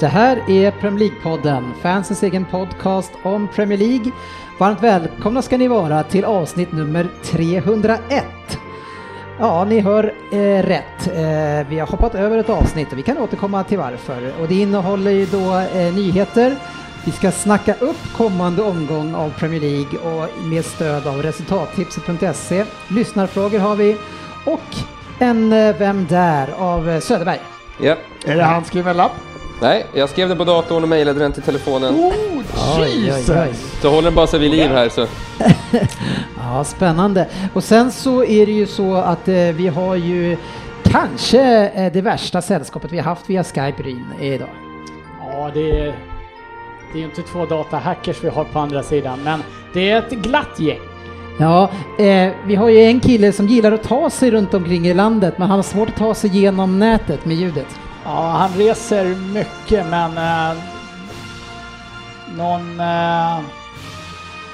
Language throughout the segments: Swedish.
Det här är Premier League-podden, fansens egen podcast om Premier League. Varmt välkomna ska ni vara till avsnitt nummer 301. Ja, ni hör eh, rätt. Eh, vi har hoppat över ett avsnitt och vi kan återkomma till varför. Och det innehåller ju då eh, nyheter. Vi ska snacka upp kommande omgång av Premier League och med stöd av resultattipset.se. Lyssnarfrågor har vi och en eh, Vem där av eh, Söderberg. Ja. Är det handskriven lapp? Nej, jag skrev den på datorn och mejlade den till telefonen. Oh, Oj, oj, Jesus! oj. Så håller den bara sig vid liv här så. Ja, spännande. Och sen så är det ju så att eh, vi har ju kanske eh, det värsta sällskapet vi har haft via Skype Ryn idag. Ja, det är, det är inte två datahackers vi har på andra sidan, men det är ett glatt gäng. Ja, eh, vi har ju en kille som gillar att ta sig runt omkring i landet, men han har svårt att ta sig genom nätet med ljudet. Ja, han reser mycket, men eh, någon... Eh,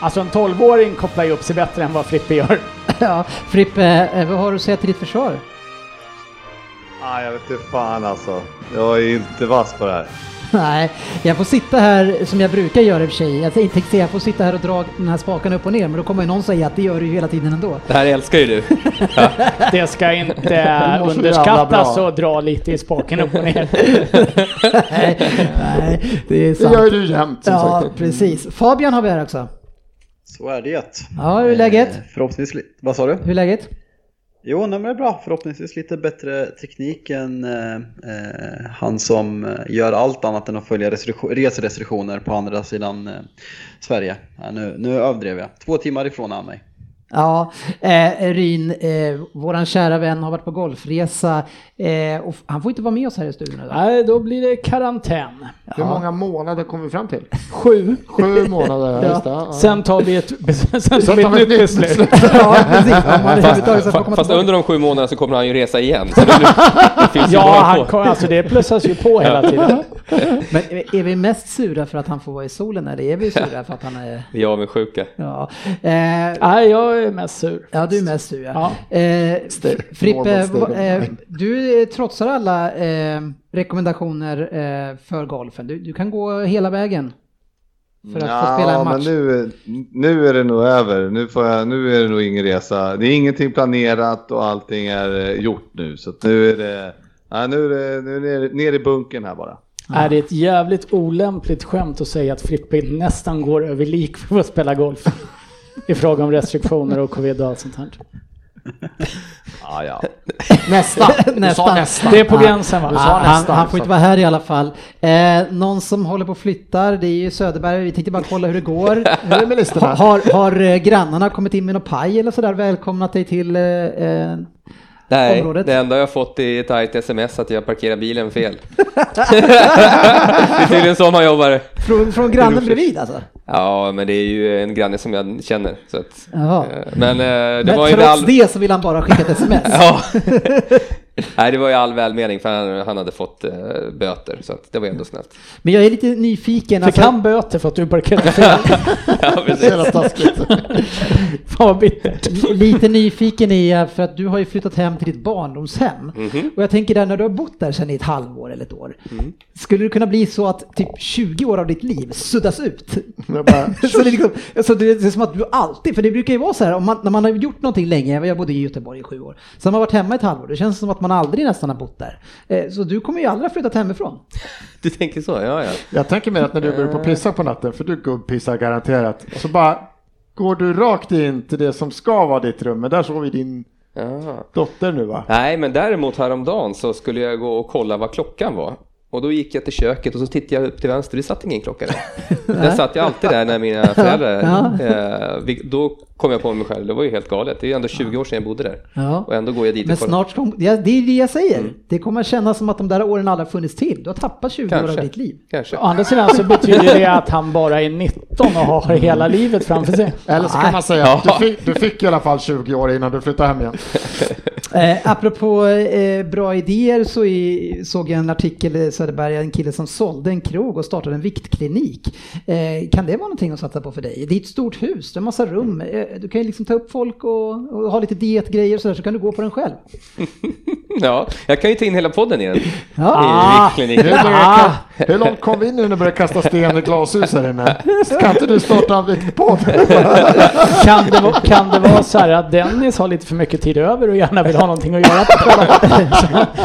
alltså en 12-åring kopplar ju upp sig bättre än vad Frippe gör. ja, Frippe, eh, vad har du att säga till ditt försvar? Ah, jag vet inte fan alltså. Jag är inte vass på det här. Nej, jag får sitta här som jag brukar göra i och för sig. Jag tänkte säga jag får sitta här och dra den här spaken upp och ner, men då kommer ju någon säga att det gör du ju hela tiden ändå. Det här älskar ju du. Det ska inte underskattas och dra lite i spaken upp och ner. nej, nej, det är Det sant. gör ju du jämt som Ja, sagt. precis. Fabian har vi här också. Så är det. Ja, hur är läget? Eh, Förhoppningsvis, vad sa du? Hur är läget? Jo, nej, men det är bra. Förhoppningsvis lite bättre teknik än eh, eh han som eh, gör allt annat än att följa reserestriktioner på andra sidan eh, Sverige. Ja, nu, nu överdrev jag. Två timmar ifrån han mig. Ja, eh, Ryn, eh, våran kära vän har varit på golfresa eh, och han får inte vara med oss här i studion idag. Nej, då blir det karantän. Hur många månader kom vi fram till? Sju. Sju månader, ja, just det. Ja. Sen tar vi ett, sen tar vi ett nytt beslut. Ja, precis. Om man överhuvudtaget ska få Fast, komma fast tillbaka. under de sju månaderna så kommer han ju resa igen. Så det, det finns ju Ja, bra han på. kom, alltså det plussas ju på hela tiden. Men är vi mest sura för att han får vara i solen eller är vi sura för att han är... Vi är avundsjuka. Ja, eh, Nej, jag är mest sur. ja du är mest sur ja. Ja. Eh, Frippe, eh, du eh, trotsar alla eh, rekommendationer eh, för golfen. Du, du kan gå hela vägen för att få spela en men match. nu, nu är det nog över. Nu, får jag, nu är det nog ingen resa. Det är ingenting planerat och allting är eh, gjort nu. Så att nu är det, ja, nu är det, nu är det ner, ner i bunken här bara. Är det ett jävligt olämpligt skämt att säga att Frippe nästan går över lik för att spela golf? I fråga om restriktioner och covid och allt sånt här. Ja, ja. Nästa! Nästan. nästa. Det är på gränsen va? Sa han, han, får inte vara här i alla fall. Eh, någon som håller på och flyttar, det är ju Söderberg. Vi tänkte bara kolla hur det går. Hur är det med listorna? har, har eh, grannarna kommit in med någon paj eller sådär? Välkomnat dig till eh, eh, Nej, Området. det enda jag har fått är ett argt sms att jag parkerar bilen fel. det är tydligen så man jobbar. från, från grannen bredvid alltså? Ja, men det är ju en granne som jag känner. Så att, eh, men eh, det Men trots all... det så vill han bara skicka ett sms. Ja. Nej, det var ju all välmening för han, han hade fått eh, böter så att det var ändå snällt. Men jag är lite nyfiken. Fick Alltså, han böter för att du parkerade fel? Ja, Så precis. jävla taskigt. Fan vad bittert. lite nyfiken är jag för att du har ju flyttat hem till ditt barndomshem. Mhm. Och jag tänker där när du har bott där sedan i ett halvår eller ett år. Mm. Skulle det kunna bli så att typ 20 år av ditt liv suddas ut? Bara, så det, är liksom, så det är som att du alltid, för det brukar ju vara så här om man, när man har gjort någonting länge, jag bodde i Göteborg i sju år, sen har man varit hemma ett halvår, det känns som att man aldrig nästan har bott där. Eh, Så du kommer ju aldrig ha flyttat hemifrån. Du tänker så, ja ja. jag tänker mig att när du börjar på pissa på natten, för du gubbpissar garanterat, så bara går du rakt in till det som ska vara ditt rum, men där sover din ja. dotter nu va? Nej, men däremot häromdagen så skulle jag gå och kolla vad klockan var. Och då gick jag till köket och så tittade jag upp till vänster, det satt ingen klocka där. Den satt jag alltid där när mina föräldrar, Ja. eh, då kom jag på mig själv, det var ju helt galet. Det är ju ändå 20 år sedan jag bodde där. Ja. Och ändå går jag dit Men snart kom, ja, det är det jag säger. Mm. Det kommer kännas som att de där åren aldrig har funnits till. Du har tappat 20 år av Kanske. ditt liv. Kanske. Å andra sidan så betyder det att han bara är 19 och har hela livet framför sig. Eller så kan man säga att du fick, du fick i alla fall 20 år innan du flyttade hem igen. Eh, apropå eh, bra idéer så i, såg jag en artikel i Söderberg, en kille som sålde en krog och startade en viktklinik. Eh, kan det vara någonting att satsa på för dig? Det är ett stort hus, det är en massa rum. Eh, du kan ju liksom ta upp folk och, och ha lite dietgrejer och sådär så kan du gå på den själv. Ja, jag kan ju ta in hela podden igen. Ja. Ah. I börjar ka- hur långt kom vi nu när det börjar kasta sten i glashus här inne? Kan inte du starta en viktpodd? Kan det, vara- kan det vara så här att Dennis har lite för mycket tid över och gärna vill ha någonting att göra på kvällen?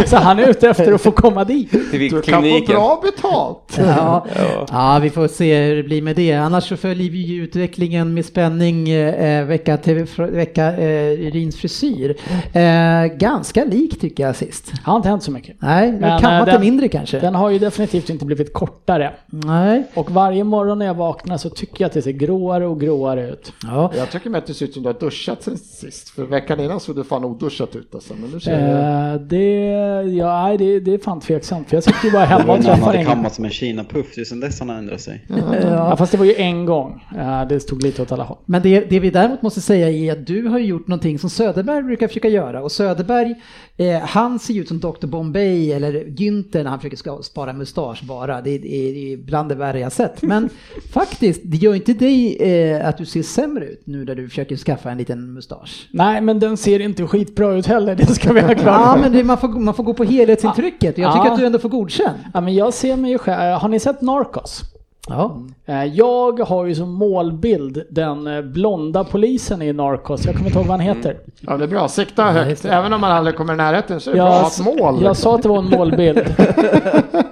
Så, så han är ute efter att få komma dit. Du kan få bra betalt. Ja. ja, vi får se hur det blir med det. Annars så följer vi ju utvecklingen med spänning eh, vecka till vecka eh, Rins frisyr. Eh, ganska lik tycker jag sist. Har inte hänt så mycket. Nej, Men, kammat eh, den- mindre kanske. Den har ju definitivt inte blivit kortare. Nej. Och varje morgon när jag vaknar så tycker jag att det ser gråare och gråare ut. Ja. Jag tycker med att det ser ut som du har duschat sen sist. För veckan innan såg du fan oduschat ut alltså. Men nu ser jag... Eh, det, ja, nej, det, det är fan tveksamt. För jag sitter ju bara Det hemma och han träffar hade ingen. kammat som en Kina-puff, det är sen dess han har ändrat sig. Ja, fast det var ju en gång. Eh, det stod lite åt alla håll. Men det, det vi däremot måste säga är att du har gjort någonting som Söderberg brukar försöka göra. Och Söderberg, eh, han ser ju ut som Dr Bombay eller Günther när han försöker spara mustasch bara. Det är, det är bland det värre jag sett. Men faktiskt, det gör inte dig eh, att du ser sämre ut nu när du försöker skaffa en liten mustasch. Nej, men den ser inte skitbra ut heller. Det ska vi ha klart Ja, men det, man, får, man får gå på helhetsintrycket. Jag tycker Ja. att du ändå får godkänt. Ja, men jag ser mig ju själv. Har ni sett Narcos? Ja. Eh, Jag har ju som målbild den eh, blonda polisen i Narcos. Jag kommer inte ihåg vad han heter. Ja, det är bra. Sikta högt. Även om man aldrig kommer i närheten så är det bra att ha Jag, ett mål. jag sa att det var en målbild.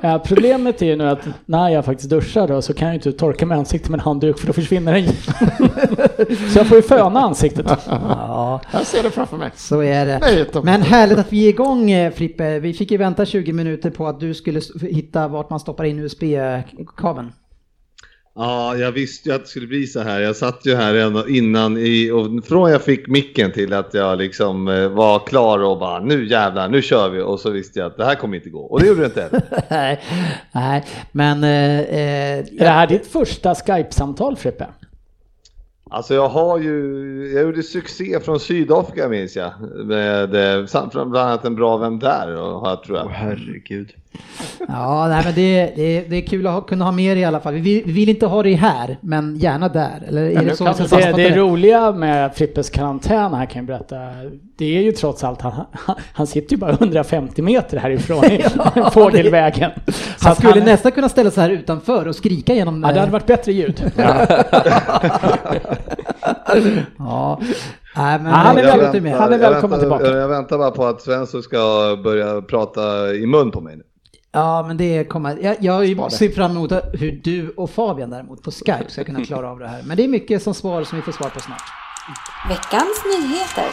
Eh, Problemet är ju nu att när jag faktiskt duschar då så kan jag ju inte torka med ansiktet med en handduk för då försvinner den. så jag får ju föna ansiktet. ja, Jag ser det framför mig. så är det. Nej. Men härligt att vi är igång Frippe. Vi fick ju vänta 20 minuter på att du skulle hitta vart man stoppar in USB-kabeln. Ja, jag visste ju att det skulle bli så här. Jag satt ju här innan i, och från jag fick micken till att jag liksom eh, var klar och bara nu jävlar, nu kör vi. Och så visste jag att det här kommer inte gå. Och det gjorde det inte nej, nej, men... Eh, eh, Är det här ditt första Skype-samtal Frippe? Alltså jag har ju, jag gjorde succé från Sydafrika minns jag. Med eh, samt bland annat en bra vän där och har, tror jag. herregud. Ja, nej, men det, det, det är kul att ha, kunna ha med dig i alla fall. Vi vill, vi vill inte ha dig här, men gärna där. Eller är det så kan Det, det det? roliga med Frippes karantän här kan jag berätta. Det är ju trots allt, han, han- sitter ju bara 150 meter härifrån i Ja, fågelvägen. Så Han skulle han- nästan kunna ställa sig här utanför och skrika genom... Ja, det hade eh, varit bättre ljud. Ja, nej, men han är det väl- låter med. han är jag välkommen väntar, tillbaka. Jag väntar bara på att Svensson ska börja prata i mun på mig nu. Ja, men det kommer... Jag, jag ser fram emot hur du och Fabian däremot på Skype ska kunna klara av det här. Men det är mycket som svar som vi får svar på snart. Veckans nyheter.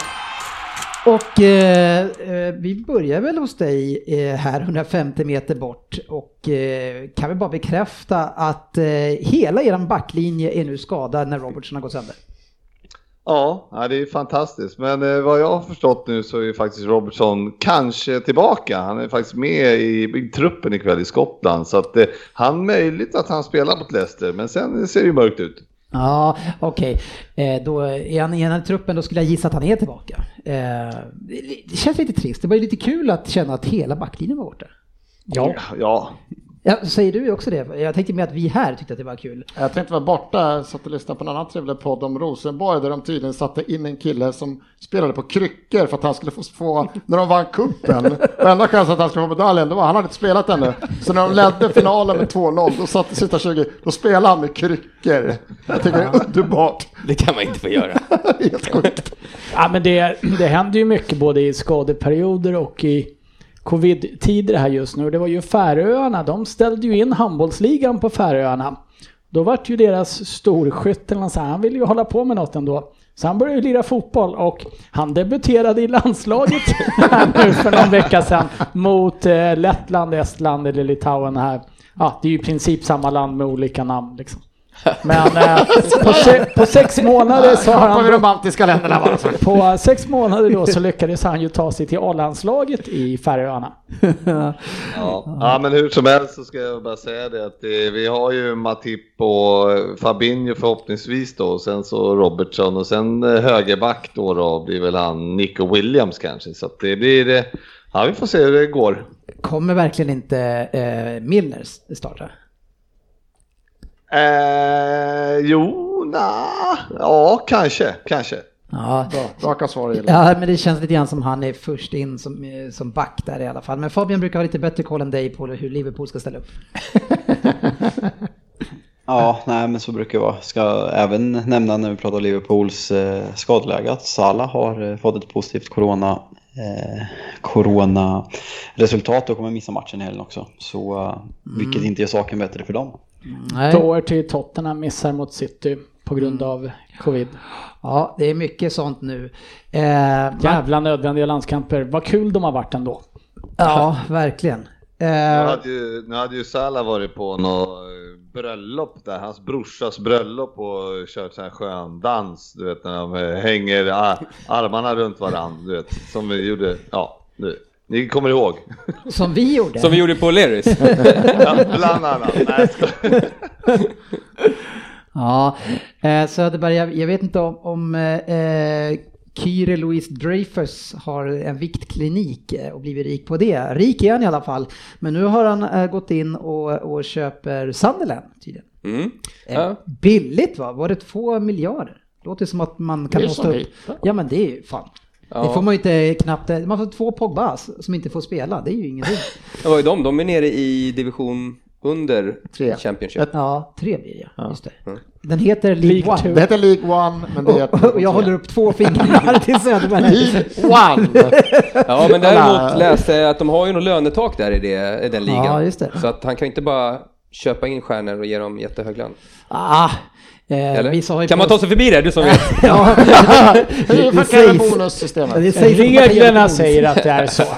Och eh, eh, vi börjar väl hos dig eh, här 150 meter bort och eh, kan vi bara bekräfta att eh, hela eran backlinje är nu skadad när Robertson har gått sönder. Ja, det är fantastiskt. Men eh, vad jag har förstått nu så är ju faktiskt Robertson kanske tillbaka. Han är faktiskt med i, i truppen ikväll i Skottland. Så att eh, han möjligt att han spelar mot Leicester. Men sen ser det ju mörkt ut. Ja, okej. Eh, då är han i truppen, då skulle jag gissa att han är tillbaka. Eh, det känns lite trist. Det var ju lite kul att känna att hela backlinjen var borta. Ja. Ja, Ja, säger du också det? Jag tänkte med att vi här tyckte att det var kul. Jag tänkte vara borta, satt och lyssnade på en annan trevlig podd om Rosenborg där de tydligen satte in en kille som spelade på kryckor för att han skulle få, få när de vann kuppen. Och enda chansen att han skulle få medaljen, det var han hade inte spelat ännu. Så när de ledde finalen med 2-0, då satt sista 20, då spelade han med kryckor. Jag tycker det är underbart. Det kan man inte få göra. Helt sjukt. Ja, men det, det händer ju mycket både i skadeperioder och i covid-tider här just nu. Det var ju Färöarna, de ställde ju in handbollsligan på Färöarna. Då vart ju deras storskytt, eller här, han ville ju hålla på med något ändå. Så han började ju lira fotboll och han debuterade i landslaget nu för någon vecka sedan mot eh, Lettland, Estland eller Litauen här. Ja, det är ju i princip samma land med olika namn liksom. Men eh, på, se, på sex månader så har han de baltiska länderna bara. så. på sex månader då så lyckades han ju ta sig till A-landslaget i Färöarna. Ja. ja, men hur som helst så ska jag bara säga det att det, vi har ju Matip och Fabinho förhoppningsvis då, och sen så Robertson och sen eh, högerback då, då blir väl han Nico Williams kanske. Så att det blir, eh, ja vi får se hur det går. Kommer verkligen inte eh, Milner starta? Eh, jo, na, ja kanske, kanske. Ja. Bra, raka svar gillar. ja, men det känns lite grann som han är först in som, eh, som back där i alla fall. Men Fabian brukar ha lite bättre koll än dig på hur Liverpool ska ställa upp. Ja, nej men så brukar det vara. Ska även nämna när vi pratar Liverpools eh, skadeläge att Salah har eh, fått ett positivt corona, eh, corona-resultat och kommer missa matchen i helgen också. Så, eh, Vilket inte gör saken bättre för dem. Nej. Doherty till Tottenham missar mot City på grund av covid. Ja, det är mycket sånt nu. Eh, Jävla nödvändiga landskamper. Vad kul de har varit ändå. Ja, verkligen. Nu Eh, hade ju, nu hade ju Salah varit på något eh, bröllop där, hans brorsas bröllop och kört sån här skön dans, du vet när de eh, hänger armarna runt varandra, du vet, som vi gjorde, ja, du, ni kommer ihåg? som vi gjorde. Som vi gjorde på. Ja, bland annat. Nej. Ja, eh, Söderberg, jag, jag vet inte om, om eh, Kyrie Louise Dreyfus har en viktklinik eh, och blivit rik på det. Rik är han i alla fall. Men nu har han eh, gått in och, och köper Sunderland tydligen. Mm. Eh, Ja. Billigt va? Var det två miljarder? Låter som att man kan hosta upp. Ja men det är ju fan. Ja. Det får man ju inte knappt, man får två Pogbas som inte får spela, det är ju ingenting. Det var ju de, de är nere i division under Tre. Championship. Ja, tre blir det ja. Just det. Den heter League League One. Two. Det heter League One, men det är... Och, och jag håller upp två fingrar till Söderberg. League One! Ja, men däremot läste jag att de har ju något lönetak där i, det, i den ligan. Ja, just det. Så att han kan ju inte bara köpa in stjärnor och ge dem jättehög lön. Ah, eh, Kan man ta sig förbi det? Du som vet. Ja, Hur funkar sägs- bonussystemet? det sägs Reglerna säger att det är så.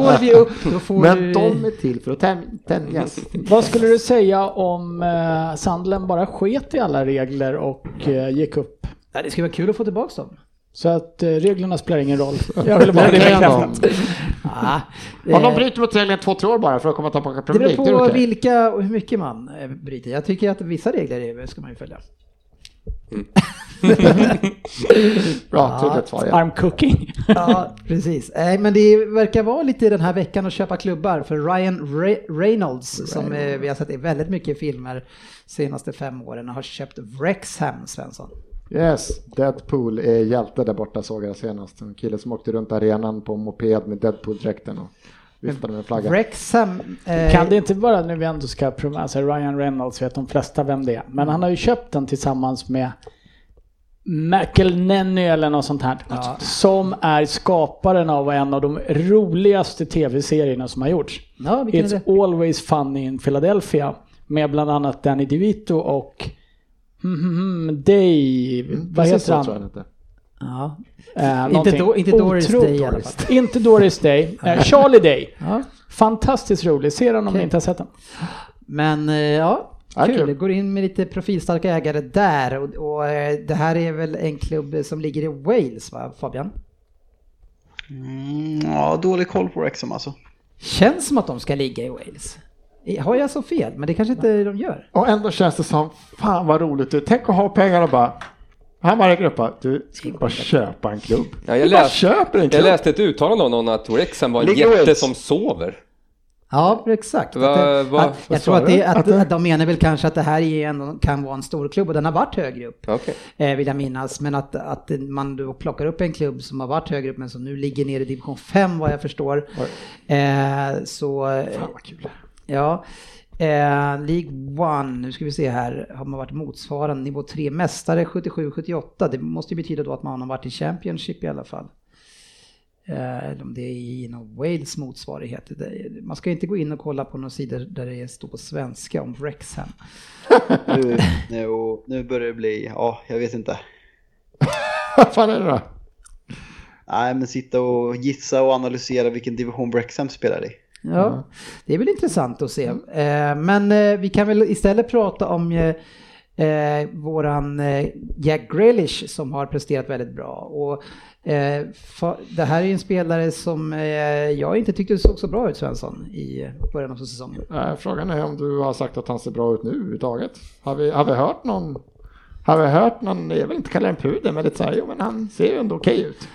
Går vi upp då får Men du... de är till för att tämjas. Vad skulle du säga om eh, Sandlen bara sket i alla regler och eh, gick upp? Det skulle vara kul att få tillbaka dem. Så att eh, reglerna spelar ingen roll. Jag ville bara det bekräftat. Ah, Om de eh, bryter mot regeln två, tre år bara för att komma tillbaka det Premier beror League, det är på okej. vilka och hur mycket man eh, bryter. Jag tycker att vissa regler är, ska man ju följa. Bra, tydligt svar igen. Arm cooking. Ja, precis. Nej, men det verkar vara lite den här veckan att köpa klubbar för Ryan Re- Reynolds som eh, vi har sett i väldigt mycket filmer senaste fem åren har köpt Wrexham, Svensson. Yes, Deadpool är hjälte där borta såg jag senast. En kille som åkte runt arenan på moped med Deadpool-dräkten och viftade med en flagga. Wrexham... Eh, Kan det inte vara, nu vi ändå ska alltså Ryan Reynolds vet de flesta vem det är. Men han har ju köpt den tillsammans med McElneny eller något sånt här. Som är skaparen av en av de roligaste tv-serierna som har gjorts. Ja, It's det? Always Funny in Philadelphia. Med bland annat Danny DeVito och mm, mm, mm, vad heter så han? tror jag inte. Ja. Eh, Inte Do- inte Doris. Day i alla fall. Inte Doris Day. Eh, Charlie Day. Ja. Fantastiskt rolig. Se den om ni inte har sett den. Men eh, ja, Ja, kul. kul. Går in med lite profilstarka ägare där och, och det här är väl en klubb som ligger i Wales va Fabian? Mm, ja, dålig koll på Wrexham alltså. Känns som att de ska ligga i Wales. Har jag så fel? Men det kanske inte de gör. Och ändå känns det som, fan vad roligt du. Tänk att ha pengar och bara, här Maria Gruppa, du ska bara köpa en klubb. Ja, jag, bara läst, köper en jag klubb. läste ett uttalande av någon att Wrexham var en Ligger jätte som sover. Ja, exakt. Va- va- att, jag tror att, det, att, Att de menar väl kanske att det här är kan vara en stor klubb och den har varit högre upp. Okej. Eh, vill jag minnas. Men att, att man då plockar upp en klubb som har varit högre upp men som nu ligger nere i division 5 vad jag förstår. Eh, så... Fan vad kul. Ja. Eh, League One, nu ska vi se här, har man varit motsvarande nivå 3 mästare 77-78. Det måste ju betyda då att man har varit i Championship i alla fall. Eh, eller om det är i någon Wales motsvarighet. Man ska inte gå in och kolla på några sidor där det står på svenska om Wrexham. Nu, nu, nu börjar det bli, ja, jag vet inte. Vad fan är det då? Nej, men sitta och gissa och analysera vilken division Wrexham spelar i. Ja, det är väl intressant att se. Eh, Men eh, vi kan väl istället prata om eh, våran eh, Jack Grealish som har presterat väldigt bra. Och, eh, fa- det här är ju en spelare som eh, jag inte tyckte såg så bra ut Svensson i början av säsongen. Frågan är om du har sagt att han ser bra ut nu överhuvudtaget. Har vi, har vi hört någon? Har vi hört någon, jag vill inte kalla den puder, men lite så här, jo men han ser ju ändå okej ut.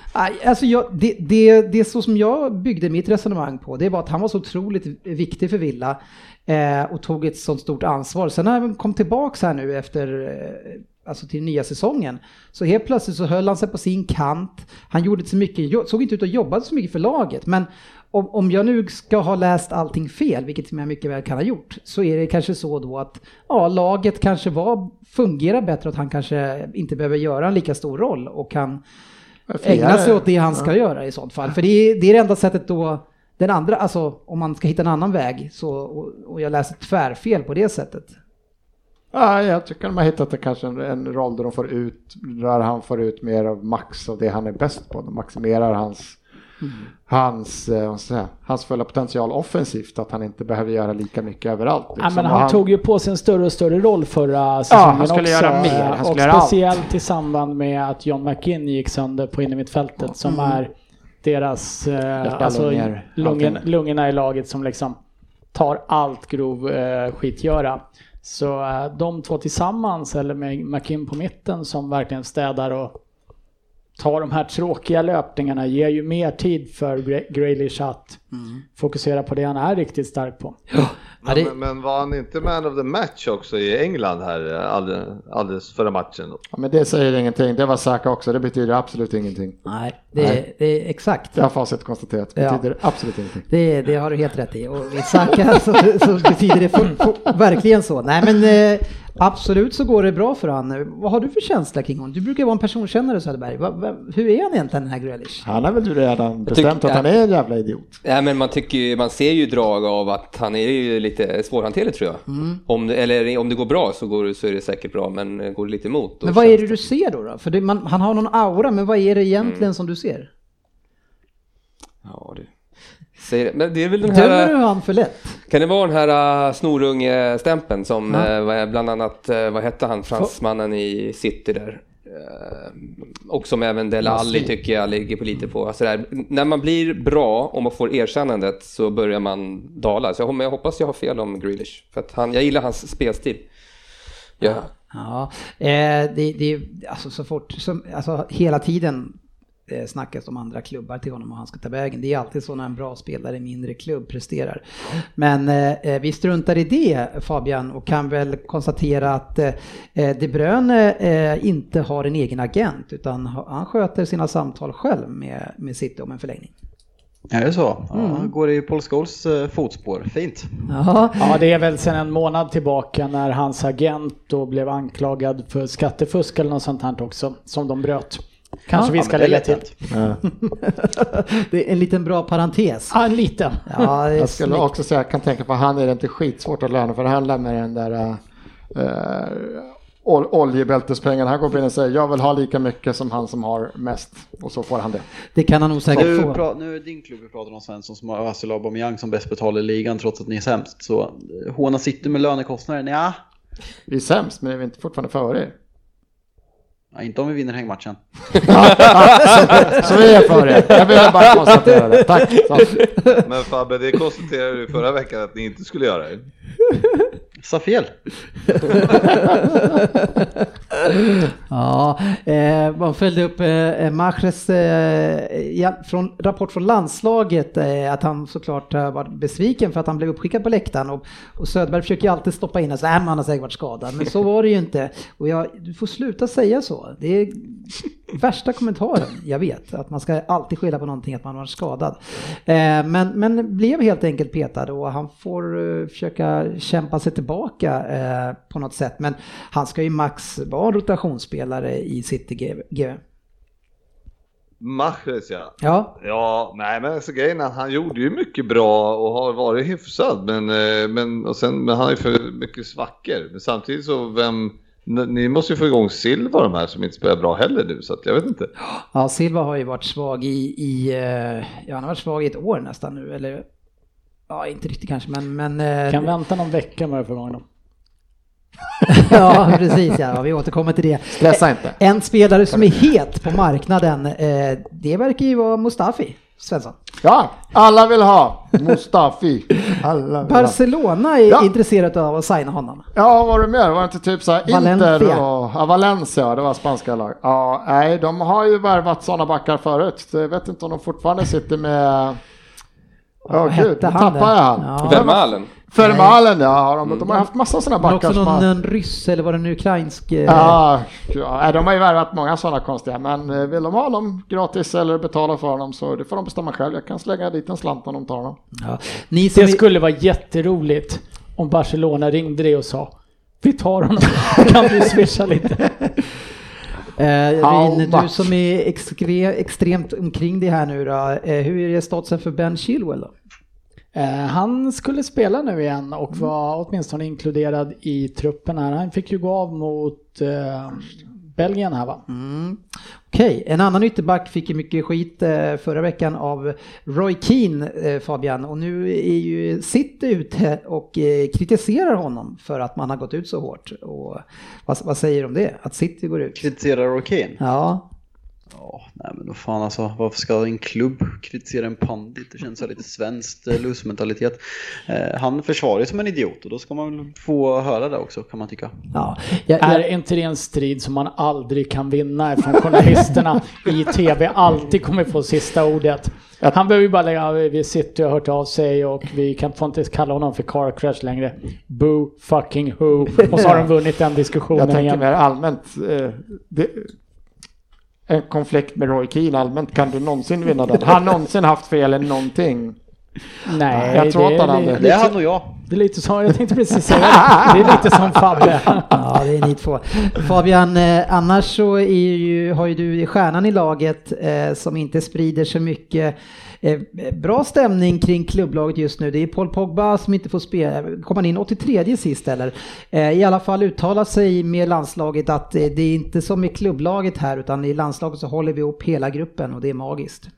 Alltså jag, det, det, det är så som jag byggde mitt resonemang på, det var att han var så otroligt viktig för Villa eh, och tog ett sånt stort ansvar. Sen när han kom tillbaks här nu efter, eh, alltså till nya säsongen, så helt plötsligt så höll han sig på sin kant. Han gjorde inte så mycket, såg inte ut att jobba så mycket för laget, men om, om jag nu ska ha läst allting fel, vilket jag mycket väl kan ha gjort, så är det kanske så då att ja, laget kanske var, fungerar bättre och att han kanske inte behöver göra en lika stor roll och kan ägna sig åt det han ska göra i sånt fall. För det är, det är det enda sättet då, den andra, alltså om man ska hitta en annan väg så, och, och jag läser tvärfel på det sättet. Ja, jag tycker de har hittat det kanske en, en roll där de får ut, där han får ut mer av max av det han är bäst på. De maximerar hans, hans, eh, säga, hans fulla potential offensivt, att han inte behöver göra lika mycket överallt. Ja, liksom. men Och han tog ju på sig en större och större roll förra säsongen han skulle också. göra mer, han och göra allt. speciellt i samband med att John McInn gick sönder på innermittfältet som är deras, eh, alltså lungor, lungen, lungorna i laget som liksom tar allt grov eh, skitgöra. Så eh, de två tillsammans, eller med McInn på mitten som verkligen städar och Ta de här tråkiga löpningarna, ger ju mer tid för Grealish att fokusera på det han är riktigt stark på. Ja, det- Men, men var han inte man of the match också i England här eh, alldeles, alldeles förra matchen? Då? Ja, men det säger ingenting, det var Saka också, det betyder absolut ingenting. Nej, det, Nej. det är exakt. Det har facit konstaterat, det Ja. betyder absolut ingenting. Det, det har du helt rätt i. Och i Saka så, så betyder det for, for, verkligen så. Nej men eh, absolut så går det bra för han. Vad har du för känsla kring honom? Du brukar vara en personkännare Söderberg. Va, va, hur är han egentligen den här Grealish? Han har väl redan bestämt tycker- att han är en jävla idiot. Ja, men man, tycker, ju- man ser ju drag av att han är ju lite svårhanterlig tror jag. Mm. Om, eller om det går bra så, går, så är det säkert bra, men eh, går det lite emot Men vad är det du ser då? då? För det, man, han har någon aura, men vad är det egentligen som du ser? Ja, du. Säger. Men det är väl den Dömer här... du han för lätt? Kan det vara den här uh, snorunge-stämpeln som Ja. är- bland annat, eh, vad hette han, fransmannen i City där? Eh, och som även Dele Alli tycker jag ligger på lite på. Alltså där, när man blir bra och man får erkännandet så börjar man dala. Så jag, jag hoppas jag har fel om Grealish. För att han, jag gillar hans spelstil. Ja. Ja, eh, det, det alltså så fort, som, alltså hela tiden eh, snackas om andra klubbar till honom och han ska ta vägen. Det är alltid så när en bra spelare i mindre klubb presterar. Men eh, vi struntar i det Fabian och kan väl konstatera att eh, De Bruyne eh, inte har en egen agent utan ha- han sköter sina samtal själv med, med City om en förlängning. Är det så? Ja, han går i Paul Scholes eh, fotspår. Fint. Ja, Ja, det är väl sedan en månad tillbaka när hans agent då blev anklagad för skattefusk eller något sånt här också, som de bröt. Kanske Ja, vi ska men det är lägga till. det är en liten bra parentes. Ja, en liten. Ja, Jag skulle snyggt. också säga, jag kan tänka på han är det inte skitsvårt att löna för han lämnar den där äh, ol- oljebältespengarna. Han går in och säger jag vill ha lika mycket som han som har mest och så får han det. Det kan han nog säkert Nu, få. nu är det din klubb vi pratar om Svensson som har Özil Aubameyang som bäst betalar i ligan trots att ni är sämst. Så eh, håna City med lönekostnader? Ja, Vi är sämst men är vi inte fortfarande före er. Ja, inte om vi vinner hängmatchen. Så vi är före er. Jag vill bara konstatera det. Tack. Så. Men Fabbe, det konstaterade du förra veckan att ni inte skulle göra. Sa fel. Ja, eh, man följde upp eh, Mahrez eh, ja, från rapport från landslaget eh, att han såklart eh, var besviken för att han blev uppskickad på läktaren och, och Söderberg försöker ju alltid stoppa in och säga att han har säkert varit skadad, men så var det ju inte. Och jag, du får sluta säga så. Det är värsta kommentaren jag vet, att man ska alltid skylla på någonting att man var skadad. Eh, men, men blev helt enkelt petad och han får eh, försöka kämpa sig tillbaka eh, på något sätt. Men han ska ju max vara rotationsspelare i City GV. Mahrez ja. Ja, Ja, nej men alltså grejen är att han gjorde ju mycket bra och har varit hyfsad. Men, eh, men, och sen, men han ju för mycket svackor. Men samtidigt så vem... Ni måste ju få igång Silva de här som inte spelar bra heller nu så att jag vet inte. ja, Silva har ju varit svag i, i eh, ja han har varit svag i ett år nästan nu, eller ja, inte riktigt kanske, men, men eh, Kan vänta någon vecka med att få igång dem. ja, precis ja, vi återkommer till det. Stressa inte. En spelare som är het på marknaden, eh, det verkar ju vara Mustafi Svensson. Ja, alla vill ha Mustafi. Alla vill ha. Barcelona är Ja. intresserat av att signa honom. Ja, var det mer? Var det inte typ så här Valencia. Inter och ja, Valencia, det var spanska lag. Ja, nej, de har ju värvat sådana backar förut. Jag vet inte om de fortfarande sitter med... Ja, Vad gud, nu där? jag han. Ja. Vermalen. Fermalen, ja. har De, de har haft massa sådana backar också som någon har... en ryss eller var det en ukrainsk? eh, Ja, ja, de har ju värvat många sådana konstiga, men eh, vill de ha dem gratis eller betala för dem så det får de bestämma själv. Jag kan slänga dit en slant om de tar dem. Ja. Ni Det är- skulle vara jätteroligt om Barcelona ringde dig och sa Vi tar honom, kan du swisha lite? Eh, Rin, du som är extre, extremt omkring det här nu då, eh, hur är det statusen för Ben Chilwell då? Eh, han skulle spela nu igen och var åtminstone inkluderad i truppen här. Han fick ju gå av mot eh, Belgien här va? Mm. Okej, en annan ytterback fick ju mycket skit eh, förra veckan av Roy Keane, eh, Fabian, och nu är ju City ute och eh, kritiserar honom för att man har gått ut så hårt. Och vad, vad säger du om det? Att City går ut? Kritiserar Roy Ja, Ja, nej men då fan alltså, varför ska en klubb kritisera en pandit? Det känns så lite svenskt eh, loose-mentalitet. Eh, han försvarar ju som en idiot och då ska man väl få höra det också kan man tycka. ja. Jag, Är jag, inte det en strid som man aldrig kan vinna eftersom journalisterna i tv alltid kommer få sista ordet? Han behöver ju bara lägga, vi sitter och har hört av sig och vi kan få inte kalla honom för car crash längre. Boo fucking who. Och så har de vunnit den Jag diskussionen tänker igen. mer allmänt. Eh, det, en konflikt med Roy Keane allmänt, kan du någonsin vinna den? Har han någonsin haft fel eller någonting? Nej, Jag tror det inte är han hade. Det är han och jag. det är lite som, jag tänkte precis säga det. Det är lite som Fabbe. Ja, det är ni två. Fabian, eh, annars så är ju, har ju du stjärnan i laget eh, som inte sprider så mycket. Eh, bra stämning kring klubblaget just nu. Det är Paul Pogba som inte får spela. Kom han in 83 sist eller? Eh, I alla fall uttalar sig med landslaget att eh, det är inte som i klubblaget här utan i landslaget så håller vi ihop hela gruppen och det är magiskt.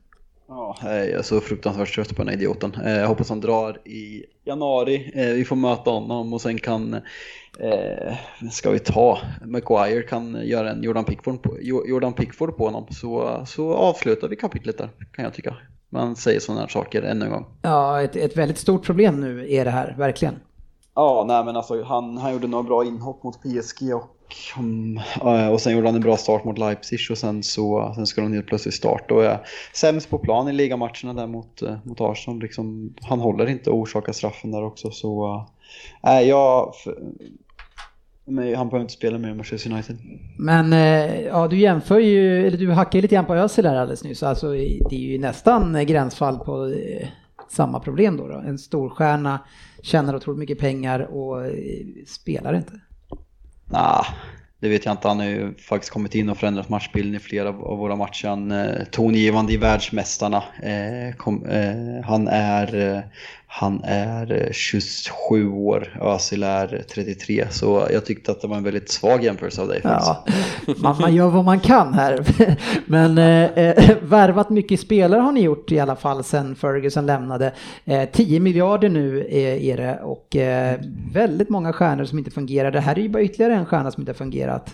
Ja, jag är så fruktansvärt trött på den här idioten. Jag hoppas han drar i januari. Vi får möta honom och sen kan, eh, ska vi ta, Maguire kan göra en Jordan Pickford på, Jordan Pickford på honom. Så, så avslutar vi kapitlet där, kan jag tycka. Man säger sådana här saker ännu en gång. Ja, ett, ett väldigt stort problem nu är det här, verkligen. Ja, nej men alltså han, han gjorde några bra inhopp mot PSG och, um, och sen gjorde han en bra start mot Leipzig och sen så sen skulle han helt plötsligt starta och är sämst på plan i ligamatcherna där mot, eh, mot Arsenal. Liksom, han håller inte och orsakar straffen där också så äh, jag, men han behöver inte spela med Manchester United. Men eh, ja, du jämför ju, eller du hackar lite grann på Özil här alldeles nyss. Alltså det är ju nästan gränsfall på eh, samma problem då, då. En storstjärna tjänar otroligt mycket pengar och eh, spelar inte. Nah, det vet jag inte. Han har ju faktiskt kommit in och förändrat matchbilden i flera av våra matcher. Han eh, tongivande i världsmästarna. Han är, han är eh, 27 år, Özil är 33. Så jag tyckte att det var en väldigt svag jämförelse av dig. Ja, man, man gör vad man kan här. Men eh, eh, värvat mycket spelare har ni gjort i alla fall sen Ferguson lämnade. Eh, 10 miljarder nu är det och eh, väldigt många stjärnor som inte fungerar. Det här är ju bara ytterligare en stjärna som inte har fungerat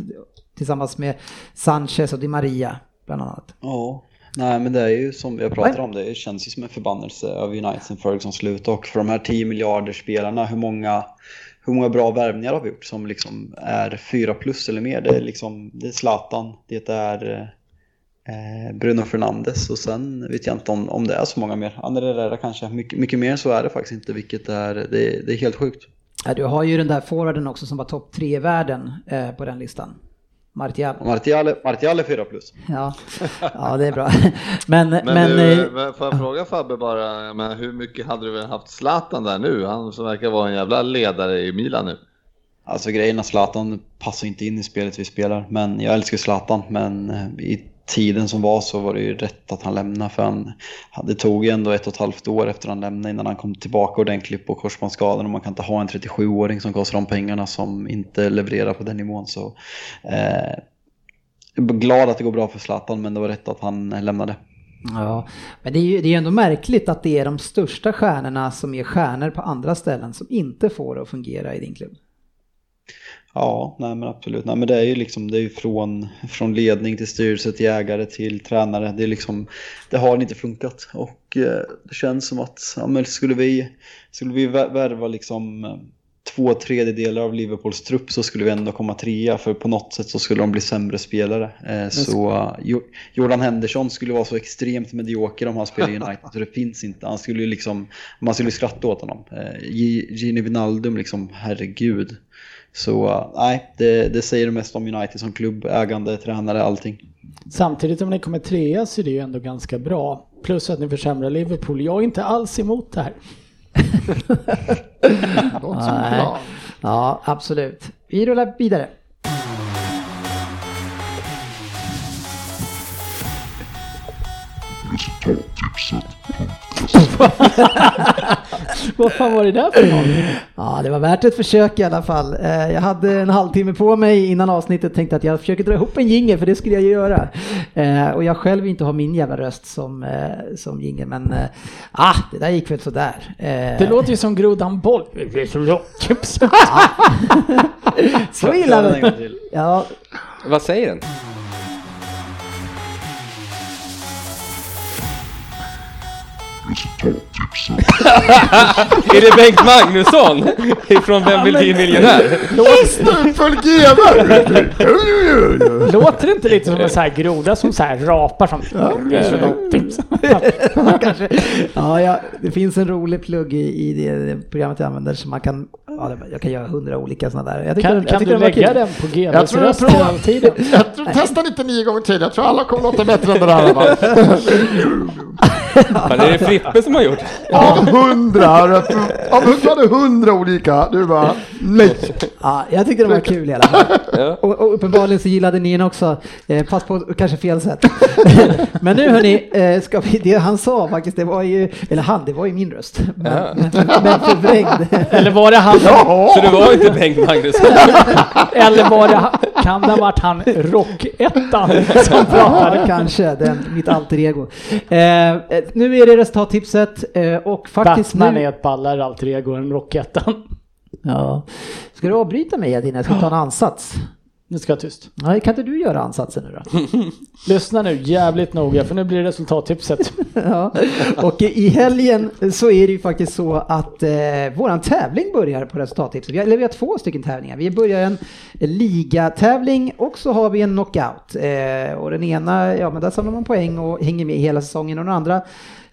tillsammans med Sanchez och Di Maria bland annat. Ja, nej men det är ju som jag pratar om, det känns ju som en förbannelse av United sen Ferguson slut och för de här 10 miljarder spelarna, hur många, hur många bra värvningar har vi gjort som liksom är 4 plus eller mer? Det är liksom, det är Zlatan, det är eh, Bruno Fernandes och sen vet jag inte om, om det är så många mer. Andra Herrera kanske, mycket, mycket mer så är det faktiskt inte, vilket är, det, det är helt sjukt. Ja, du har ju den där forwarden också som var topp tre i världen eh, på den listan. Martial. Martial, Martial är 4 plus. Ja. ja, det är bra. Men, men, Men, eh, du, men får jag fråga Fabbe bara, men hur mycket hade du väl haft Zlatan där nu? Han som verkar vara en jävla ledare i Milan nu. Alltså grejen är Zlatan passar inte in i spelet vi spelar, men jag älskar Zlatan, men eh, i tiden som var så var det ju rätt att han lämnade för han, det tog ju ändå ett och ett halvt år efter han lämnade innan han kom tillbaka ordentligt på korsbandsskadan och man kan inte ha en 37-åring som kostar de pengarna som inte levererar på den nivån så eh, jag är glad att det går bra för Zlatan men det var rätt att han lämnade. Ja, men det är ju det är ändå märkligt att det är de största stjärnorna som är stjärnor på andra ställen som inte får det att fungera i din klubb. Ja, nej men absolut. Nej, men det är ju liksom, det är ju från, från ledning till styrelse till ägare till tränare. Det är liksom, det har inte funkat och eh, det känns som att, ja, men skulle vi, skulle vi värva liksom eh, två tredjedelar av Liverpools trupp så skulle vi ändå komma trea för på något sätt så skulle de bli sämre spelare. Eh, så uh, Jordan Henderson skulle vara så extremt medioker om han spelar i United så det finns inte. Han skulle liksom, man skulle skratta åt honom. Eh, Gini Wijnaldum liksom, herregud. Så nej, det, det säger det mest om United som klubb, ägande, tränare, allting. Samtidigt som ni kommer trea så är det ju ändå ganska bra. Plus att ni försämrar Liverpool. Jag är inte alls emot det här. Plan. Ja, absolut. Vi rullar vidare. Vad fan var det där för något? Ja, det var värt ett försök i alla fall. Eh, jag hade en halvtimme på mig innan avsnittet tänkte att jag försöker dra ihop en jingel för det skulle jag ju göra. Eh, och jag själv inte har min jävla röst som, eh, som jingel men ah, det där gick väl sådär. Det låter ju som grodan boll. Så illa det. Ja. Vad säger den? Är det Bengt Magnusson ifrån Vem vill bli miljonär? Låter det inte lite som en sån här groda som så här rapar som... Kanske. Ja, ja, det finns en rolig plugg i, i det, det programmet jag använder så man kan, ja, jag kan göra hundra olika sådana där. Jag tycker, kan jag kan tycker du lägga den på GWs röst hela tiden? Jag tror, testa lite nio gånger till, jag tror alla kommer låta bättre än det där. Fan, är det Frippe som har gjort? Av hundra, du hade hundra olika, du bara nej. Ja, jag tyckte det var kul i alla fall. Ja. Och, och uppenbarligen så gillade ni den också, eh, fast på kanske fel sätt. Men nu hörni, eh, ska vi, det han sa faktiskt, det var ju, eller han, det var ju min röst. Men, ja. men, men förvrängd. Eller var det han? Ja. Så det var inte Bengt Magnusson? eller var det, kan det ha varit han Rock-ettan som pratade? Ja, kanske, den, mitt alter ego. Eh, nu är det resultattipset eh, och faktiskt Batman nu... är ett ballare alter ego än Rockettan. Ja. Ska du avbryta mig Edin? Jag ska ta en ansats. Nu ska jag tyst. Nej, kan inte du göra ansatsen nu då? Lyssna nu jävligt noga för nu blir det resultattipset. ja. Och i helgen så är det ju faktiskt så att eh, våran tävling börjar på resultattipset. Vi har, eller vi har två stycken tävlingar. Vi börjar en ligatävling och så har vi en knockout. Eh, och den ena, ja men där samlar man poäng och hänger med hela säsongen och den andra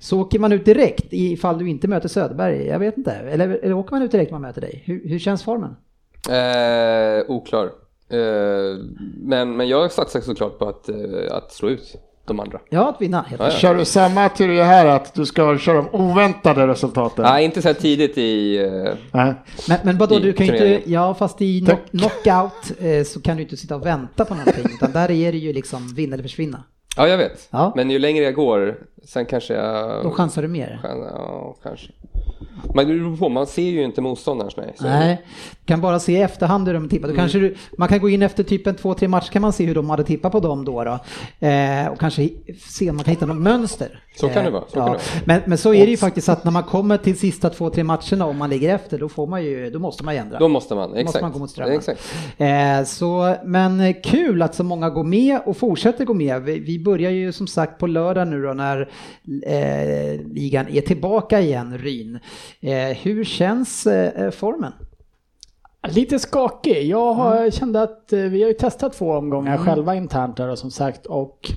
så åker man ut direkt ifall du inte möter Söderberg. Jag vet inte. Eller, eller åker man ut direkt när man möter dig? Hur, hur känns formen? Eh, oklar. Eh, men, men jag satsar såklart på att, eh, att slå ut de andra. Ja, att vinna. Ja, ja. Kör du samma teori här att du ska köra de oväntade resultaten? Nej, inte så här tidigt i uh, Men, men vadå, du kan ju inte, ja fast i knock, knockout eh, så kan du inte sitta och vänta på någonting utan där är det ju liksom vinna eller försvinna. Ja, jag vet. Ja. Men ju längre jag går, sen kanske jag... Då chansar du mer? Ja, kanske. Man, på, man ser ju inte motståndarens nej. Nej, kan bara se i efterhand hur de tippar. Då mm. kanske du, man kan gå in efter typ en två, tre matcher kan man se hur de hade tippat på dem då. då. Eh, och kanske se om man kan hitta något mönster. Så kan det vara. Så ja. kan det vara. Men, men så är det ju faktiskt att när man kommer till sista två, tre matcherna om man ligger efter, då får man ju, då måste man ju ändra. Då måste man, exakt. Måste man gå mot strömmen. Exakt. Eh, så, men kul att så många går med och fortsätter gå med. Vi, vi börjar ju som sagt på lördag nu då när eh, ligan är tillbaka igen, Ryn. Eh, hur känns eh, formen? Lite skakig. Jag har, mm. kände att eh, vi har ju testat två omgångar mm. själva internt där som sagt och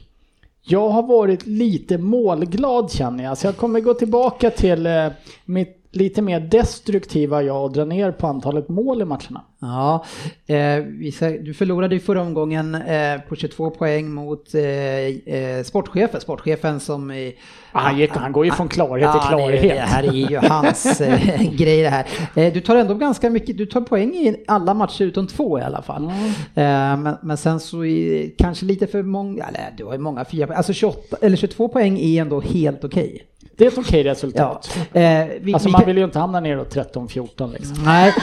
jag har varit lite målglad känner jag. Så jag kommer gå tillbaka till eh, mitt lite mer destruktiva ja och dra ner på antalet mål i matcherna. Ja, eh, du förlorade ju förra omgången eh, på 22 poäng mot eh, eh, sportchefen, sportchefen som... Eh, han, gick, han går ju från klarhet till klarhet. Det, det här är ju hans eh, grej det här. du tar ändå ganska mycket, du tar poäng i alla matcher utom två i alla fall. Mm. Men, men, sen så är kanske lite för många, eller du har ju många fyra alltså 28, eller 22 poäng är ändå helt okej. Okay. Det är ett okej resultat. Ja. Eh, vi, alltså vi man kan... vill ju inte hamna ner då 13-14 liksom. Nej,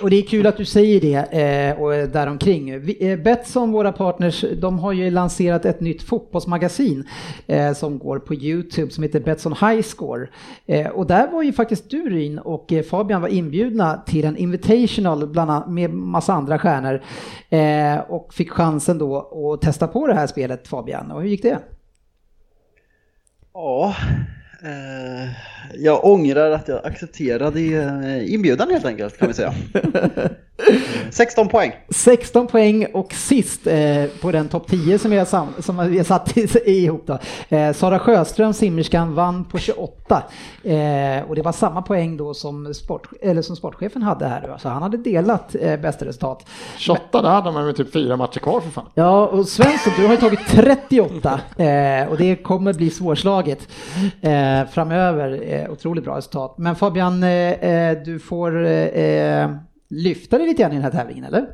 och det är kul att du säger det eh, och däromkring. Vi, eh, Betsson, våra partners, de har ju lanserat ett nytt fotbollsmagasin eh, som går på Youtube som heter Betsson High Score. Eh, och där var ju faktiskt du Ryn och eh, Fabian var inbjudna till en Invitational bland annat, med massa andra stjärnor eh, och fick chansen då att testa på det här spelet Fabian. Och hur gick det? Ja, eh, jag ångrar att jag accepterade eh, inbjudan helt enkelt kan vi säga. 16 poäng. 16 poäng och sist eh, på den topp 10 som vi har, sam, som vi har satt ihop då. Eh, Sara Sjöström, simmerskan, vann på 28. Eh, och det var samma poäng då som, sport, eller som sportchefen hade här. Då. Så han hade delat eh, bästa resultat. 28, det hade man med typ fyra matcher kvar för fan. Ja, och Svensson, du har ju tagit 38 eh, och det kommer bli svårslaget eh, framöver. Eh, otroligt bra resultat. Men Fabian, eh, eh du får eh, eh, lyfta dig lite grann i den här tävlingen, eller?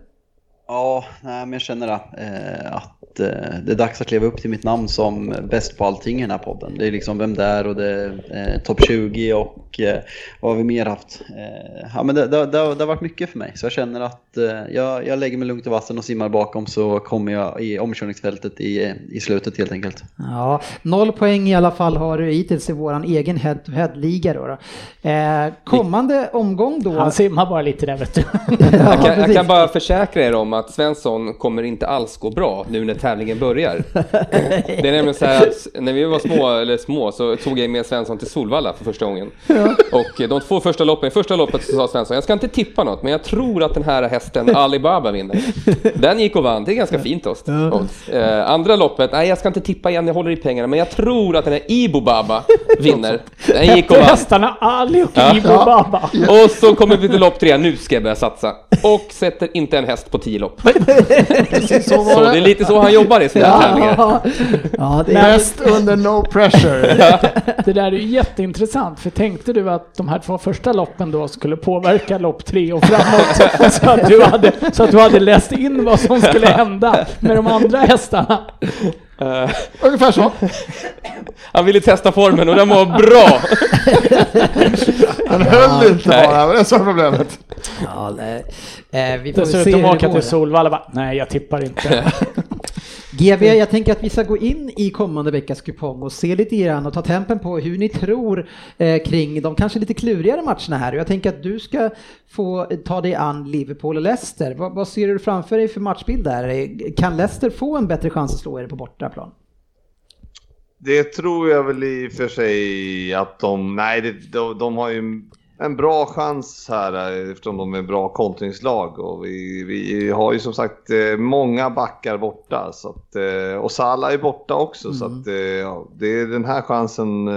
Ja, nej, men jag känner eh, att det är dags att leva upp till mitt namn som bäst på allting i den här podden. Det är liksom vem det är och det är eh, topp 20 och eh, vad har vi mer haft? Eh, ja, men det, det, det, har, det, har varit mycket för mig, så jag känner att eh, jag, jag lägger mig lugnt i vassen och simmar bakom så kommer jag i omkörningsfältet i, i slutet helt enkelt. Ja, noll poäng i alla fall har du hittills i våran egen head-to-head-liga då. då. kommande omgång då? Han simmar bara lite där vet du. jag, kan, jag kan bara försäkra er om att Svensson kommer inte alls gå bra nu när tävlingen börjar. Det är nämligen så här att när vi var små, eller små så tog jag med Svensson till Solvalla för första gången. Ja. Och de två första loppen, första loppet så sa Svensson, jag ska inte tippa något, men jag tror att den här hästen Alibaba vinner. Den gick och vann, det är ganska fint oss. Ja. Eh, andra loppet, nej jag ska inte tippa igen, jag håller i pengarna, men jag tror att den här Ibo Baba vinner. Den gick och vann. Hästarna Ali och ja. Ibo Baba. Och så kommer vi till lopp tre, nu ska jag börja satsa. Och sätter inte en häst på tio lopp. så, så det är lite så han jobbar i sina ja. tävlingar. Ja, det är... Mest under no pressure. det där är ju jätteintressant, för tänkte du att de här två första loppen då skulle påverka lopp tre och framåt så att du hade, så att du hade läst in vad som skulle hända med de andra hästarna? Uh, Ungefär så. Han ville testa formen och den var bra. Han höll ja, inte nej. bara, det är så problemet. Ja, nej. Eh, vi får Dessutom åka till Solvalla bara, nej jag tippar inte. GB, jag tänker att vi ska gå in i kommande veckas kupong och se lite grann och ta tempen på hur ni tror eh, kring de kanske lite klurigare matcherna här. Och jag tänker att du ska få ta dig an Liverpool och Leicester. Vad, vad ser du framför dig för matchbild där? Kan Leicester få en bättre chans att slå er på bortaplan? Det tror jag väl i och för sig att de, nej det, de, de har ju en bra chans här eftersom de är bra kontringslag och vi, vi har ju som sagt eh, många backar borta så att, eh, och Salah är borta också mm. så att, eh, ja, det är den här chansen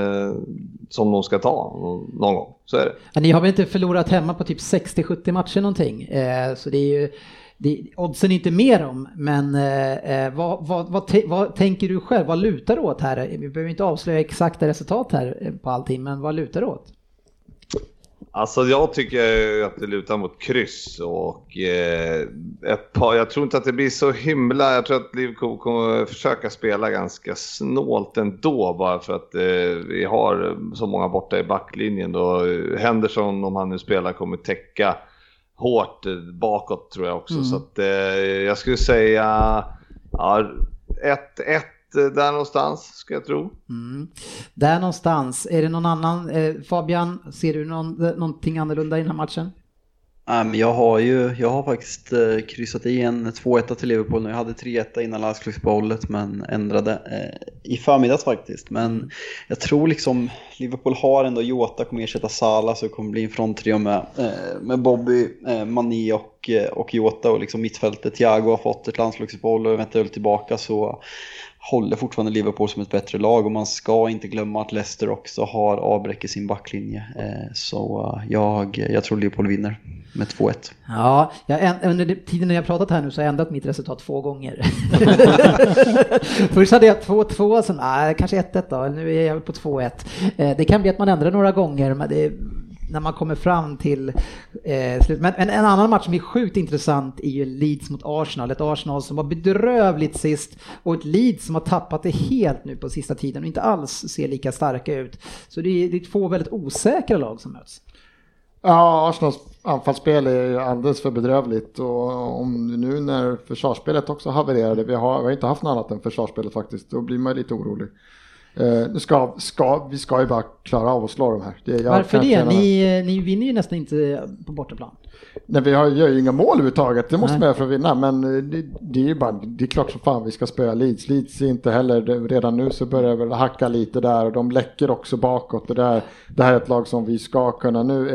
som de ska ta någon gång. Så är det. Ja, ni har väl inte förlorat hemma på typ 60-70 matcher någonting så det är ju det, oddsen är inte mer om, men eh, vad, vad, vad, vad, tänker du själv? Vad lutar du åt här? Vi behöver inte avslöja exakta resultat här på allting, men vad lutar du åt? Alltså jag tycker att det lutar mot kryss och eh, ett par, jag tror inte att det blir så himla, jag tror att Liverpool kommer försöka spela ganska snålt ändå bara för att eh, vi har så många borta i backlinjen då. Henderson om han nu spelar kommer täcka hårt bakåt tror jag också mm. så att eh, jag skulle säga ja, 1-1 Eh, där någonstans, ska jag tro. Mm. Där någonstans. Är det någon annan, eh, Fabian, ser du någon, eh, någonting annorlunda i den här matchen? jag har ju, jag har faktiskt eh, kryssat i en 2-1 till Liverpool nu. Jag hade 3-1 innan landslagsuppehållet men ändrade eh, i förmiddags faktiskt. Men jag tror liksom Liverpool har ändå Jota kommer ersätta Salah så det kommer bli en fronttrio med, eh, med Bobby, eh, Mané och, och Jota och liksom mittfältet. Thiago har fått ett landslagsuppehåll och eventuellt tillbaka så håller fortfarande Liverpool som ett bättre lag och man ska inte glömma att Leicester också har avbräck i sin backlinje. Eh, så eh, jag, jag tror Liverpool vinner med 2-1. Ja, jag, under tiden när jag pratat här nu så har jag ändrat mitt resultat två gånger. Först hade jag 2-2, sen nej, kanske 1-1 då, nu är jag på 2-1. Eh, det kan bli att man ändrar några gånger, men det när man kommer fram till eh, slut. Men en, en, annan match som är sjukt intressant är ju Leeds mot Arsenal. Ett Arsenal som var bedrövligt sist och ett Leeds som har tappat det helt nu på sista tiden och inte alls ser lika starka ut. Så det är, det är två väldigt osäkra lag som möts. Ja, Arsenals anfallsspel är ju alldeles för bedrövligt och om nu när försvarsspelet också havererade, vi har, vi har inte haft något annat än försvarsspelet faktiskt, då blir man lite orolig. Uh, ska, ska, vi ska ju bara klara av att slå de här. Det, Varför det? Ni, ni vinner ju nästan inte på bortaplan. Nej, vi har, gör ju inga mål överhuvudtaget, det måste Nej. man göra för att vinna. Men eh, det, det, är ju bara, det är klart som fan vi ska spöa Leeds. Leeds är inte heller, redan nu så börjar det väl hacka lite där och de läcker också bakåt. Det, där, det här är ett lag som vi ska kunna. Nu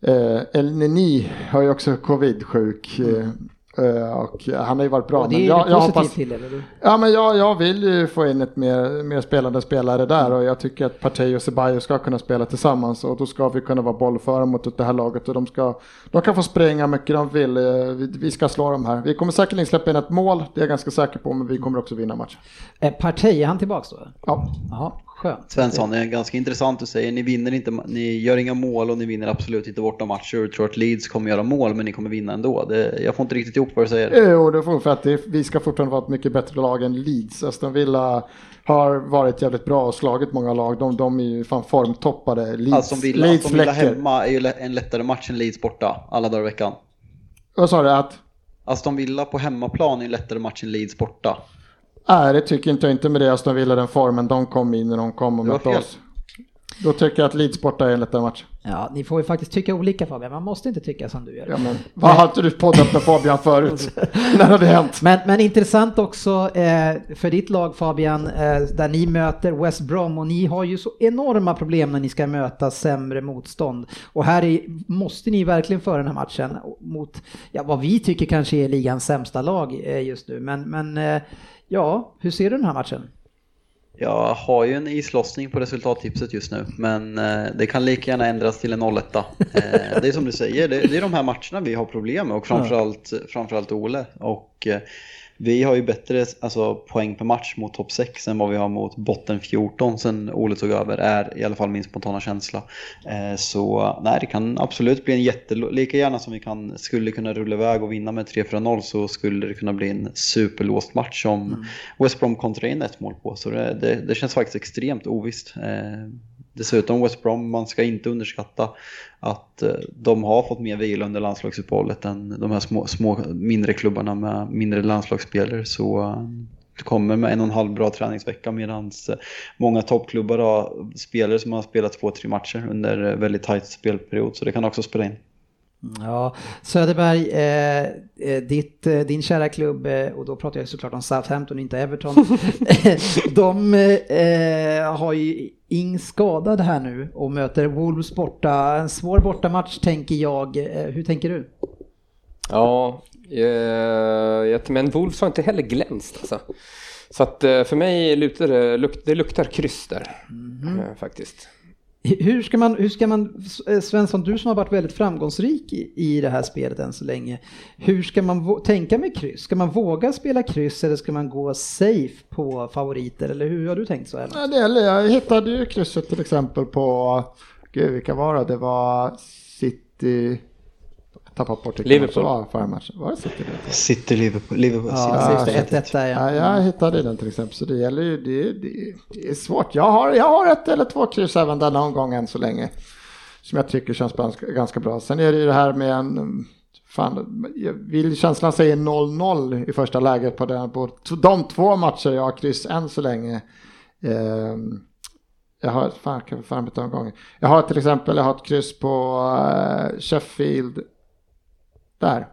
eh, El Neni har ju också covid-sjuk. Mm. Uh, och han har ju varit bra. Och det är men jag, jag hoppas, till eller? Ja men jag, jag vill ju få in ett mer, mer spelande spelare där och jag tycker att Partey och Ceballos ska kunna spela tillsammans och då ska vi kunna vara bollföra mot det här laget och de, ska, de kan få spränga mycket de vill. Uh, vi, vi, ska slå dem här. Vi kommer säkerligen släppa in ett mål, det är jag ganska säker på, men vi kommer också vinna matchen. Eh, Partey, är han tillbaks då? Ja. Jaha. Skönt. Svensson, det är ganska intressant att säga. Ni vinner inte, ni gör inga mål och ni vinner absolut inte borta matcher. Jag tror att Leeds kommer göra mål men ni kommer vinna ändå. Det, jag får inte riktigt ihop vad du säger. Jo, det får för att det, vi ska fortfarande vara ett mycket bättre lag än Leeds. Aston Villa har varit jävligt bra och slagit många lag. De, de är ju fan formtoppade. Leeds, Aston Villa, Leeds Aston Villa hemma är ju en lättare match än Leeds borta alla dagar i veckan. Vad sa du? Att? Aston Villa på hemmaplan är en lättare match än Leeds borta. Nej, det tycker inte jag inte med det Aston Villa, den formen de kom in när de kom och mötte oss. Då tycker jag att Leeds borta är en lättare match. Ja, ni får ju faktiskt tycka olika Fabian, man måste inte tycka som du gör. Ja, men, vad har inte du poddat med Fabian förut? När har det hänt? Men, men intressant också eh, för ditt lag Fabian, eh, där ni möter West Brom och ni har ju så enorma problem när ni ska möta sämre motstånd. Och här är, måste ni verkligen föra den här matchen mot, ja, vad vi tycker kanske är ligans sämsta lag eh, just nu. Men, men eh, Ja, hur ser du den här matchen? Jag har ju en islossning på resultattipset just nu, men eh, det kan lika gärna ändras till en 0 eh, Det är som du säger, det, är de här matcherna vi har problem med och framförallt, framförallt Ole. Och eh, vi har ju bättre alltså, poäng per match mot topp 6 än vad vi har mot botten 14 sen Ole tog över, är i alla fall min spontana känsla. Eh, så nej, det kan absolut bli en jätte... Lika gärna som vi kan, skulle kunna rulla iväg och vinna med 3-4-0 så skulle det kunna bli en superlåst match som mm. West Brom kontrar in ett mål på. Så det, det, det känns faktiskt extremt ovisst. Eh, Dessutom West Brom, man ska inte underskatta att eh, de har fått mer vila under landslagsuppehållet än de här små, små mindre klubbarna med mindre landslagsspelare. Så du det kommer med en och en halv bra träningsvecka medan eh, många toppklubbar har spelare som har spelat två, tre matcher under väldigt tajt spelperiod. Så det kan också spela in. Ja, Söderberg, eh, eh, ditt, eh, din kära klubb, eh, och då pratar jag såklart om Southampton, inte Everton. de eh, har ju Ing skadad här nu och möter Wolves borta. En svår bortamatch tänker jag. Hur tänker du? Ja, men Wolves har inte heller glänst alltså. Så att för mig lutar det, det luktar kryss där mm. faktiskt. Hur ska man, hur ska man, eh, Svensson, du som har varit väldigt framgångsrik i, i det här spelet än så länge. Hur ska man tänka med kryss? Ska man våga spela kryss eller ska man gå safe på favoriter? Eller hur har du tänkt så? Ja, det, jag hittade ju krysset till exempel på, gud vilka var det? Det var City tappat bort Liverpool. Var, förra matchen. var det City? Liverpool? City Liverpool. Liverpool ja, City. 1 ja. ja. Jag hittade den till exempel så det gäller ju, det, det, det, är svårt. Jag har, jag har ett eller två kryss även denna omgång än så länge. Som jag tycker känns ganska bra. Sen är det ju det här med en Fan, vill känslan säga 0-0 i första läget på, den, på de två matcher jag har kryss än så länge. Eh, jag har, fan, kan omgång. Jag har till exempel jag har ett kryss på uh, Sheffield där.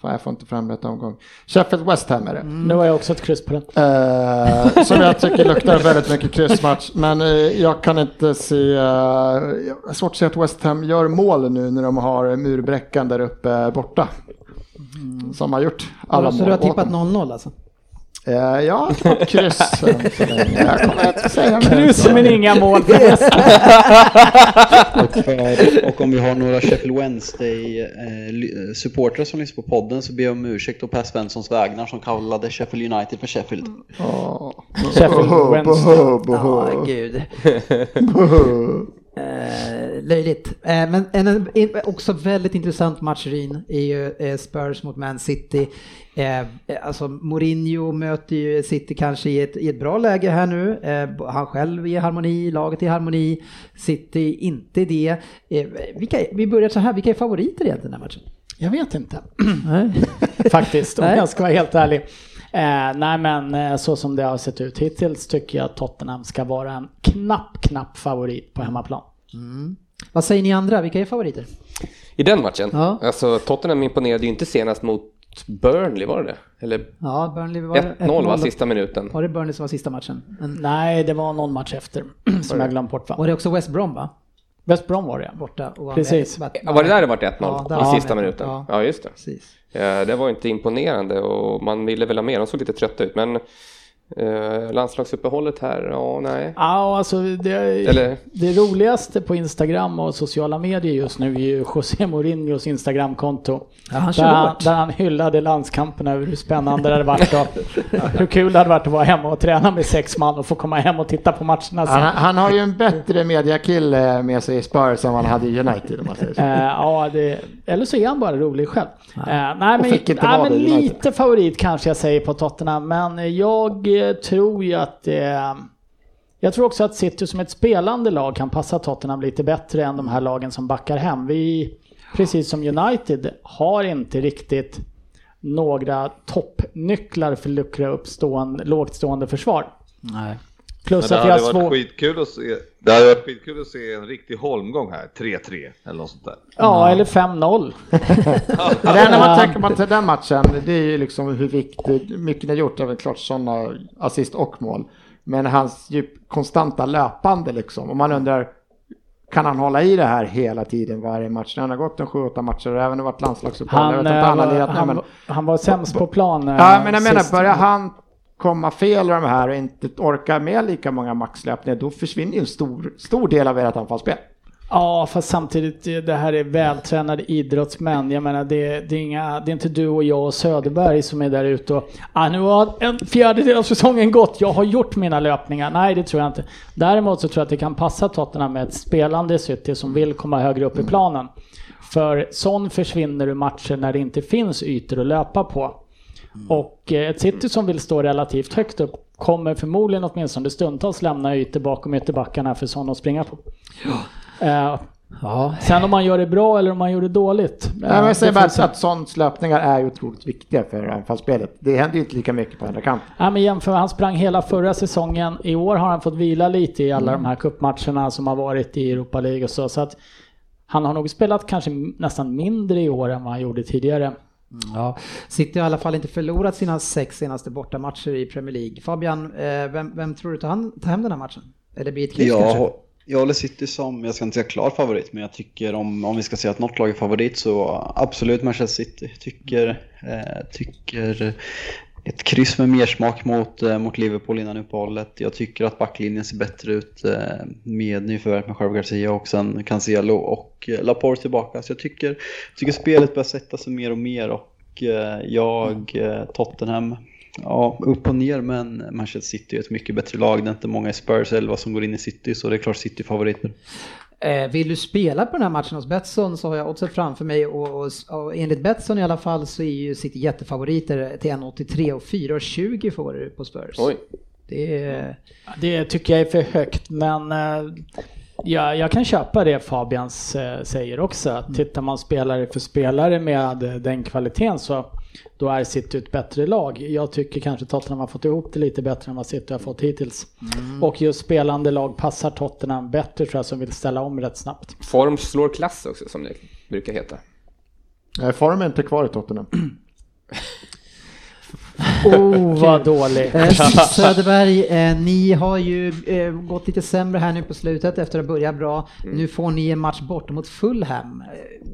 Fan, jag får inte fram rätt omgång. Sheffield West Ham är det. Mm. Nu har jag också ett kryss på den. Uh, som jag tycker luktar väldigt mycket kryssmatch. Men uh, jag kan inte se... Har svårt att se att West Ham gör mål nu när de har murbräckan där uppe borta. Mm. Som har gjort alla mål. Så du har tippat 0-0 alltså? Eh, Jag har fått kryss än så länge. Jag kommer inte säga mer. Kryss men inga mål. Och, för, och om vi har några Sheffield Wednesday-supportrar som lyssnar på podden så ber jag om ursäkt och Per Svenssons vägnar som kallade Sheffield United för Sheffield. Sheffield Wednesday. boho, boho, Ja, gud. Löjligt. Eh, men en, också väldigt intressant match Rin är ju eh, Spurs mot Man City. Eh, alltså Mourinho möter ju City kanske i ett, i ett bra läge här nu. Han själv är i harmoni, laget är i harmoni, City inte det. Vilka, vi börjar så här, vilka är favoriter egentligen den här matchen? Jag vet inte. Faktiskt, om Nej. jag ska vara helt ärlig. Eh, nej men så som det har sett ut hittills tycker jag att Tottenham ska vara en knapp, knapp favorit på hemmaplan. Vad säger ni andra, vilka är favoriter? I den matchen? Ja. Alltså Tottenham imponerade ju inte senast mot Burnley, var det det? Eller Ja, Burnley var det 1-0 var 1-0. sista minuten. Var det Burnley som var sista matchen? Men, Nej, det var någon match efter som jag glömt bort va? var det också West Brom va? West Brom var det. Borta och var Precis. med. Var det där det vart 1-0? Ja, I var sista det. minuten? Ja. Ja, just det. Precis. Ja, det var inte imponerande och man ville väl ha mer. De såg lite trötta ut. Men eh, landslagsuppehållet här, ja nej. Ja, alltså det, Eller- det roligaste på Instagram och sociala medier just nu är ju José Mourinhos Instagramkonto. Ja, han där, han, där han hyllade landskamperna över hur spännande det hade varit och hur kul det hade varit att vara hemma och träna med sex man och få komma hem och titta på matcherna sen. Han, han har ju en bättre mediakille med sig i Spurs än han hade i United om man säger så. Eh, ja, det, eller så är han bara rolig själv. Eh, nej, men, nej, men lite favorit kanske jag säger på Tottenham, men jag tror ju att eh, jag tror också att City som ett spelande lag kan passa Tottenham lite bättre än de här lagen som backar hem. Vi, precis som United, har inte riktigt några toppnycklar för att luckra upp stående, lågt stående försvar. Nej. Plus Men det att hade varit skitkul att se. Det hade varit skitkul att se en riktig holmgång här. 3-3 eller något sånt där. Ja, eller 5-0. Ja, det enda man tänker på till den matchen, det är ju liksom hur viktigt, mycket ni har gjort, väl klart sådana assist och mål. Men hans ju konstanta löpande liksom, och man undrar, kan han hålla i det här hela tiden varje match? Han har gått en 7-8 matcher och även varit landslagsuppehåll. Han, eh, han han, han var sämst på plan. eh, ja, men jag menar, sist. börjar han komma fel i de här och inte orkar med lika många maxlöpningar, då försvinner ju en stor, stor del av ert anfallsspel. Ja, fast samtidigt, det här är vältränade idrottsmän. Jag menar, det, det, är inga, det är inte du och jag och Söderberg som är där ute och ah, nu har en fjärdedel av säsongen gått, jag har gjort mina löpningar. Nej, det tror jag inte. Däremot så tror jag att det kan passa Tottenham med ett spelande City som vill komma högre upp i planen. För sån försvinner ur matcher när det inte finns ytor att löpa på. Och eh, ett City som vill stå relativt högt upp kommer förmodligen åtminstone stundtals lämna ytor bakom ytterbackarna för sån att springa på. Eh, Ja, Sen om man gör det bra eller om man gör det dåligt. Ja, men jag säger bara att, att sånt löpningar är ju otroligt viktiga för anfallsspelet. Det händer ju inte lika mycket på andra kanten. Ja, men jämför, han sprang hela förra säsongen. I år har han fått vila lite i alla Mm. de här cupmatcherna som har varit i Europa League och så. så att han har nog spelat kanske nästan mindre i år än vad han gjorde tidigare. Ja. City har i alla fall inte förlorat sina sex senaste bortamatcher i Premier League. Fabian, eh, vem, vem tror du tar, han, tar hem den här matchen? Eller blir det ett kryss kanske? Jag, jag håller City som, jag ska inte säga klar favorit, men jag tycker om, om vi ska säga att något lag är favorit så absolut Manchester City. Tycker, eh, tycker ett kryss med mer smak mot, eh, mot Liverpool innan uppehållet. Jag tycker att backlinjen ser bättre ut eh, med nyförvärvet med Javi Garcia och sen Cancelo och eh, Laporte tillbaka. Så jag tycker, tycker spelet börjar sätta sig mer och mer och eh, jag, eh, Tottenham, Ja, upp och ner, men Manchester City är ett mycket bättre lag. Det är inte många i Spurs 11 som går in i City, så det är klart City favoriter. Eh, vill du spela på den här matchen hos Betsson så har jag oddset framför mig och, och, och enligt Betsson i alla fall så är ju City jättefavoriter till 1,83 och 4,20 får du på Spurs. Oj. Det är... Det tycker jag är för högt, men eh, ja, jag kan köpa det Fabians eh, säger också. Att Tittar man spelare för spelare med eh, den kvaliteten så då är City ett bättre lag. Jag tycker kanske Tottenham har fått ihop det lite bättre än vad City har fått hittills. Och just spelande lag passar Tottenham bättre tror jag som vill ställa om rätt snabbt. Form slår klass också som det brukar heta. Eh, Formen är inte kvar i Tottenham. Oh, vad dålig. Eh, Söderberg, eh, ni har ju eh, gått lite sämre här nu på slutet efter att ha börjat bra. Nu får ni en match borta mot Fulham.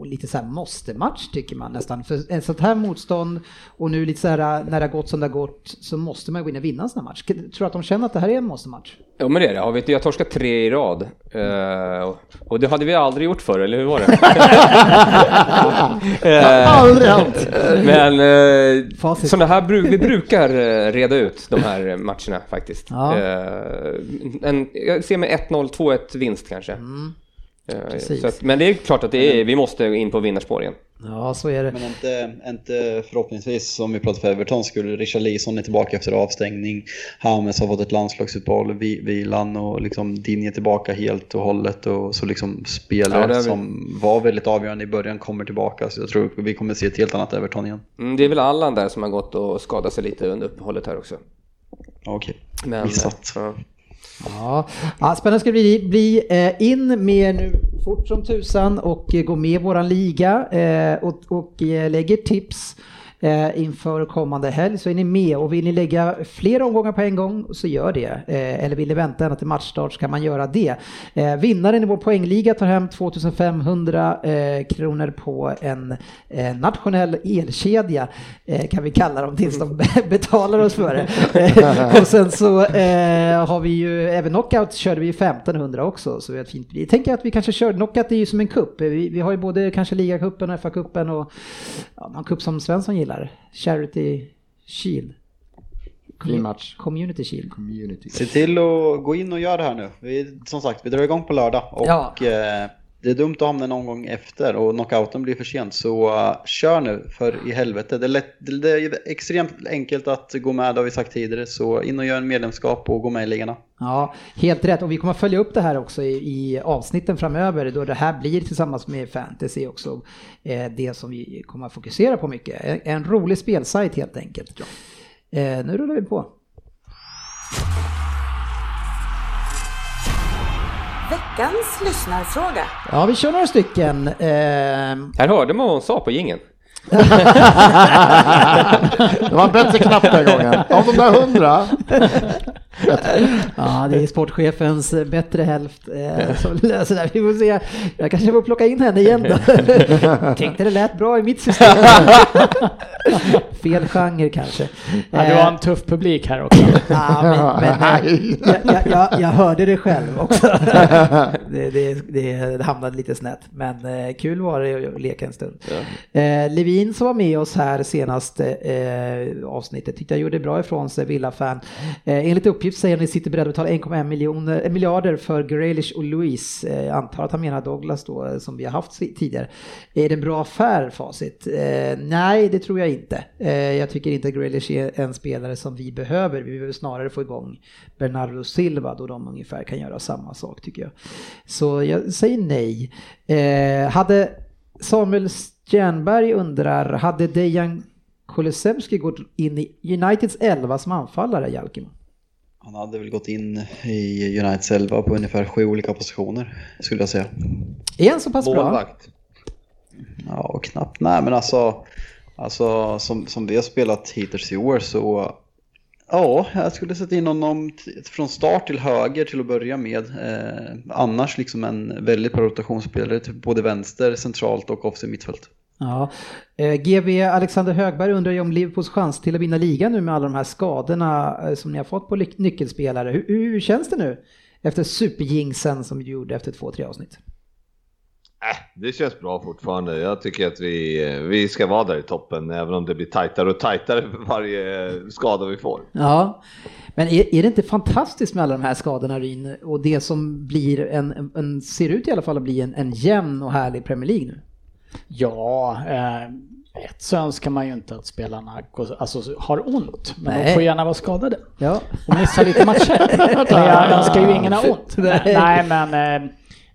Lite så här måste-match tycker man nästan. För ett sånt här motstånd och nu lite så här när det har gått som det har gått så måste man gå in och vinna en sån här match. Tror du att de känner att det här är en måste-match? Ja men det är det. Jag, vet, jag torskat tre i rad. Uh, och det hade vi aldrig gjort förr, eller hur var det? uh, aldrig hänt! men uh, sådana här bru vi brukar reda ut de här matcherna faktiskt. Ja. en, jag ser med 1-0, 2-1 vinst kanske. Mm. Att, men det är klart att det är, vi måste in på vinnarspår igen. Ja, så är det. Men inte, inte förhoppningsvis, som vi pratade för Everton, skulle Richard Leeson är tillbaka efter avstängning. Hames har fått ett landslagsuppehåll, vilan och liksom Dinje tillbaka helt och hållet. Och så liksom spelare ja, som var väldigt avgörande i början kommer tillbaka. Så jag tror vi kommer se ett helt annat Everton igen. Mm, det är väl Allan där som har gått och skadat sig lite under uppehållet här också. Okej, okay. missat. Ja. Ja, ja spännande ska det bli. bli in med nu fort som tusan och eh, gå med i våran liga eh, och, och lägger tips eh, inför kommande helg så är ni med och vill ni lägga fler omgångar på en gång så gör det. Eh, eller vill ni vänta ända till matchstart så kan man göra det. Eh, vinnaren i vår poängliga tar hem 2500 eh, kronor på en eh, nationell elkedja eh, kan vi kalla dem tills de betalar oss för det. Eh, och sen så eh, har vi ju även knockout körde vi 1500 också så vi har ett fint pris. Tänker att vi kanske kör knockout är ju som en kupp. Eh, vi, vi har ju både kanske ligacupen och FA-cupen och ja, någon cup som Svensson gillar gillar. Charity Shield. Fin match. Community Shield. Community. Se till att gå in och göra det här nu. Vi, som sagt, vi drar igång på lördag. Och ja. eh, det är dumt att hamna någon gång efter och knockouten blir för sent. Så uh, kör nu för i helvete. Det är, lätt, det är extremt enkelt att gå med, det har vi sagt tidigare. Så in och gör en medlemskap och gå med i ligorna. Ja, helt rätt. Och vi kommer följa upp det här också i, i avsnitten framöver då det här blir tillsammans med fantasy också eh, det som vi kommer att fokusera på mycket. En, en rolig spelsajt helt enkelt. Ja. Eh, nu rullar vi på. Veckans lyssnarfråga. Ja, vi kör några stycken. Eh... Här hörde man vad hon sa på gingen. det var en bättre knapp den gången. Av de där hundra ja, det är sportchefens bättre hälft eh, som löser det. Vi får se. Jag kanske får plocka in henne igen då. Tänkte det lät bra i mitt system. Fel genre kanske. Ja, du har en tuff publik här också. ja, men, men jag, jag, jag, jag, hörde det själv också. det, det, det hamnade lite snett, men eh, kul var det att leka en stund. Ja. Eh, Levin som var med oss här senaste avsnittet tyckte jag gjorde bra ifrån sig, Villa-fan. Eh, enligt uppgift uppgift säger att ni sitter beredda att betala 1,1 miljarder för Grealish och Louise. Eh, jag antar att han menar Douglas då, eh, som vi har haft tidigare. Är det en bra affär, facit? Eh, nej, det tror jag inte. Eh, jag tycker inte att Grealish är en spelare som vi behöver. Vi behöver snarare få igång Bernardo Silva då de ungefär kan göra samma sak tycker jag. Så jag säger nej. Eh, hade Samuel Stjernberg undrar, hade Dejan Kulusevski gått in i Uniteds 11 som anfallare, Jalkimo? Han hade väl gått in i Uniteds 11 på ungefär sju olika positioner skulle jag säga. Är han så pass Målvakt. bra? Ja, knappt. Nej, men alltså, alltså som, som vi har spelat hittills i år så Ja, jag skulle sätta in honom från start till höger till att börja med. Eh, annars liksom en väldigt bra rotationsspelare till både vänster, centralt och offensiv mittfält. Ja. Eh, GB Alexander Högberg undrar ju om Liverpools chans till att vinna ligan nu med alla de här skadorna eh, som ni har fått på nyckelspelare. Hur, hur känns det nu efter superjingsen som du gjorde efter två, tre avsnitt? Äh, det känns bra fortfarande. Jag tycker att vi, eh, vi ska vara där i toppen, även om det blir tajtare och tajtare för varje skada vi får. Ja, men är, är det inte fantastiskt med alla de här skadorna Ryn? Och det som blir en, en, ser ut i alla fall att bli en, en jämn och härlig Premier League nu? Ja, eh, ett så önskar man ju inte att spelarna alltså, har ont, men Nej. de får gärna vara skadade ja. och missa lite matcher. men jag önskar ju ingen ha ont. Nej, Nej men eh,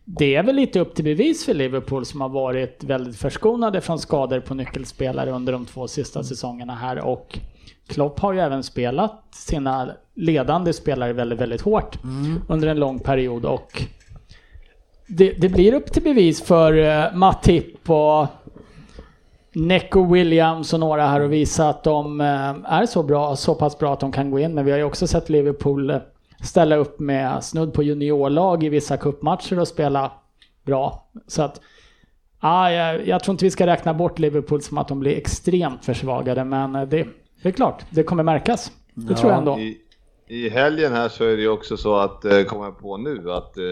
det är väl lite upp till bevis för Liverpool som har varit väldigt förskonade från skador på nyckelspelare under de två sista säsongerna här och Klopp har ju även spelat sina ledande spelare väldigt, väldigt hårt mm. under en lång period och det, det, blir upp till bevis för uh, Matip och Neco Williams och några här och visa att de uh, är så bra, så pass bra att de kan gå in. Men vi har ju också sett Liverpool uh, ställa upp med snudd på juniorlag i vissa kuppmatcher och spela bra. Så att Ah, jag, jag tror inte vi ska räkna bort Liverpool som att de blir extremt försvagade, men det, det är klart, det kommer märkas. Det tror jag ändå. I, I helgen här så är det ju också så att, eh, kommer jag på nu, att eh,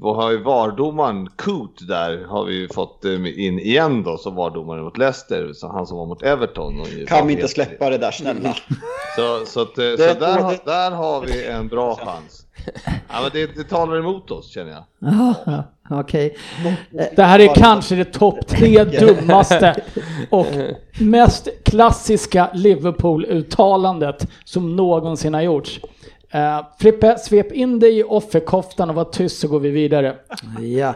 vad har ju VAR-domaren Coot där har vi ju fått eh, in igen då som VAR-domare mot Leicester, så han som var mot Everton. Kan vi inte släppa det där snälla? Så, så, att, eh, så där, där har vi en bra chans. Ja, men det, det talar emot oss känner jag. Ja, Okej. Det här är kanske det topp tre dummaste och mest klassiska Liverpool-uttalandet som någonsin har gjorts. Uh, Frippe, svep in dig i offerkoftan och var tyst så går vi vidare. Ja.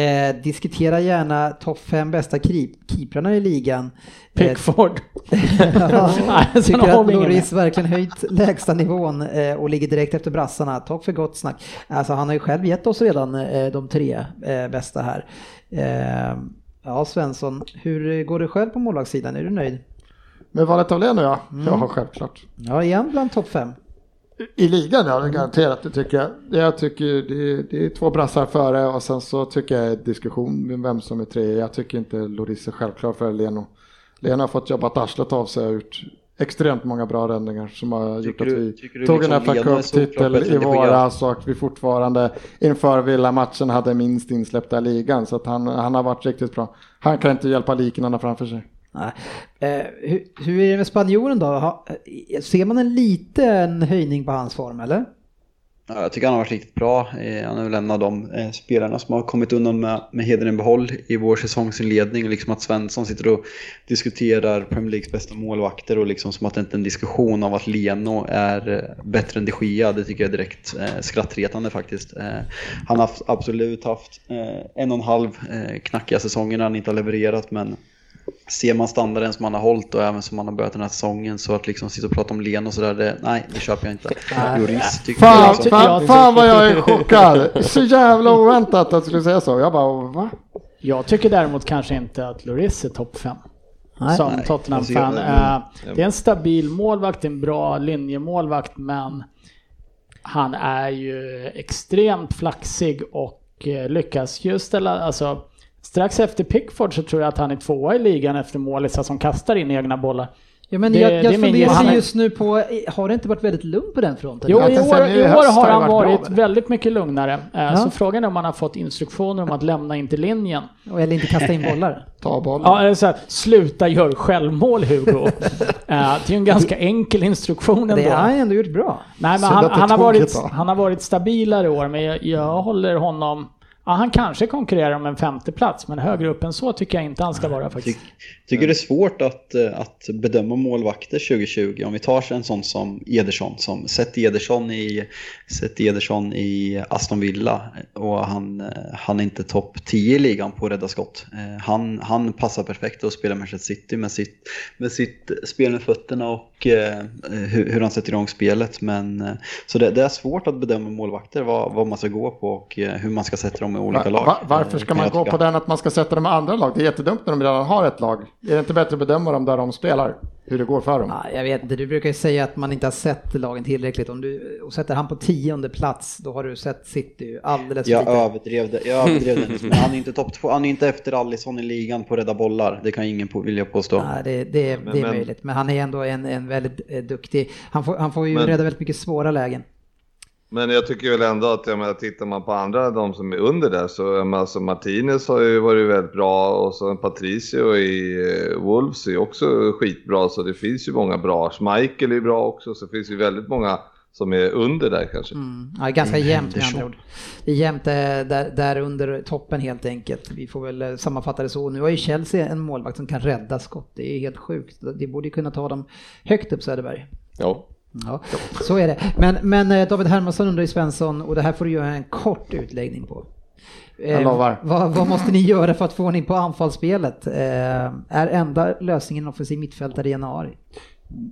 Eh, diskutera gärna topp fem bästa keep- keeprarna i ligan. Eh, Pickford. Ja, Nej, sån tycker har att Loris verkligen höjt lägsta nivån eh, och ligger direkt efter brassarna. Tack för gott snack. Alltså han har ju själv gett oss redan eh, de tre eh, bästa här. Eh, ja Svensson, hur går det själv på målvaktssidan? Är du nöjd? Med valet av Leno ja, ja självklart. Ja, igen bland topp fem. I ligan ja, garanterat det tycker jag. Jag tycker det, det är två brassar före och sen så tycker jag diskussion med vem som är tre. Jag tycker inte Loris är självklar för Leno. Leno har fått jobbat arslet av sig och gjort extremt många bra räddningar som har gjort Tycker att du- vi tycker du tog liksom en FA Cup-titel i våras och att vi fortfarande inför Villa-matchen hade minst insläppta ligan. Så att han, han har varit riktigt bra. Han kan inte hjälpa liknande framför sig. Nej. Eh, hur, hur är det med spanjoren då? Ha, eh, ser man en liten höjning på hans form eller? Ja, jag tycker han har varit riktigt bra. Eh, han är väl en av de spelarna som har kommit undan med, med hedern i behåll i vår säsongsinledning. Liksom att Svensson sitter och diskuterar Premier Leagues bästa målvakter och liksom som att det inte är en diskussion av att Leno är bättre än de Gia. Det tycker jag är direkt eh, skrattretande faktiskt. Eh, han har absolut haft eh, en och en halv eh, knackiga säsonger när han inte har levererat men ser man standarden som han har hållit och även som han har börjat den här säsongen så att liksom sitta och prata om Leno och sådär, det, nej det köper jag inte. Lloris tycker jag Fan, liksom, fan, jag- fan vad jag är chockad! Så jävla oväntat att du skulle säga så. Jag bara, va? Jag tycker däremot kanske inte att Lloris är topp fem. Nej. Som Nej, Tottenham-fan. jag- Eh, det är en stabil målvakt, en bra linjemålvakt, men han är ju extremt flaxig och eh, lyckas ju ställa, alltså strax efter Pickford så tror jag att han är tvåa i ligan efter målisar som kastar in egna bollar. Ja, men Det- jag, jag funderar just nu på, har det inte varit väldigt lugnt på den fronten? Jo, Jag i år, i år har han varit väldigt mycket lugnare. Eh, Ja. Så frågan är om han har fått instruktioner om att lämna in till linjen. Och- Eller inte kasta in bollar? Ta bollen. Ja, eller så här, sluta gör självmål Hugo. Eh, det är ju en ganska enkel instruktion ändå. Det har han ändå gjort bra. Nej, men han, han, har varit, han har varit stabilare i år, men jag, jag håller honom... Ja, han kanske konkurrerar om en femte plats, men högre upp än så tycker jag inte han ska vara faktiskt. Ty, tycker det är svårt att, eh, att bedöma målvakter 2020. Om vi tar en sån som Ederson, som sett Ederson i, sett Ederson i Aston Villa och han, eh, han är inte topp 10 i ligan på rädda skott. Eh, Han, han passar perfekt att spela Manchester City med sitt, med sitt spel med fötterna och eh, hur, hur han sätter igång spelet. Men, eh, så det, det är svårt att bedöma målvakter, vad, vad man ska gå på och eh, hur man ska sätta dem i olika lag. va, varför ska man gå på den att man ska sätta dem i andra lag? Det är jättedumt när de redan har ett lag. Är det inte bättre att bedöma dem där de spelar? Hur det går för dem? Ja, jag vet inte, du brukar ju säga att man inte har sett lagen tillräckligt. Om du och sätter han på tionde plats, då har du sett City alldeles för Jag lite. överdrev det. Jag överdrev det. Men han är inte topp två. Han är inte efter Alisson i ligan på rädda bollar. Det kan ingen på, vilja påstå. Nej, det, det, det är men- möjligt, men han är ändå en, en väldigt eh, duktig. Han får, han får ju Men- rädda väldigt mycket svåra lägen. Men jag tycker väl ändå att jag menar, tittar man på andra, de som är under där, så menar, alltså Martinez har ju varit väldigt bra och så Patricio i eh, Wolves är också skitbra, så det finns ju många bra. Schmeichel är bra också, så det finns ju väldigt många som är under där kanske. Mm. Ja, ganska jämnt med andra ord. Det är jämnt eh, där, där under toppen helt enkelt. Vi får väl eh, sammanfatta det så. Nu har ju Chelsea en målvakt som kan rädda skott. Det är helt sjukt. Det borde ju kunna ta dem högt upp Söderberg. Ja. Ja, så är det. Men, men eh, David Hermansson undrar ju Svensson, och det här får du göra en kort utläggning på. Eh, Jag lovar. Vad, vad måste ni göra för att få ordning på anfallsspelet? Eh, är enda lösningen offensiv mittfältare i januari?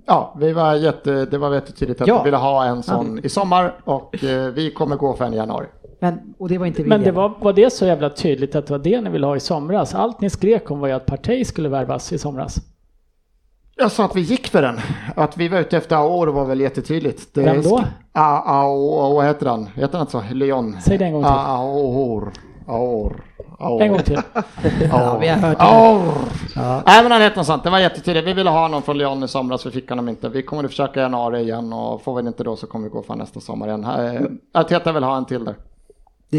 Ja, vi var jätte, det var jättetydligt att Ja. vi ville ha en sån i sommar och eh, vi kommer gå för en i januari. Men, och det var inte vi. Men det var, var det så jävla tydligt att det var det ni ville ha i somras? Allt ni skrek om var ju att Partey skulle värvas i somras. Jag sa att vi gick för den. Att vi var ute efter Aor var väl jättetydligt. Det Vem då? A- Ao, vad heter han? Heter han så? Leon? Säg det en gång till. Aor. Aur. En gång till. Ja, vi har hört det. Aur. Ja. Nej men han hette något sånt, det var jättetydligt. Vi ville ha någon från Lyon i somras, vi fick honom inte. Vi kommer att försöka i januari igen och får vi inte då så kommer vi gå för nästa sommar igen. Eh, Arteta vill ha en till där.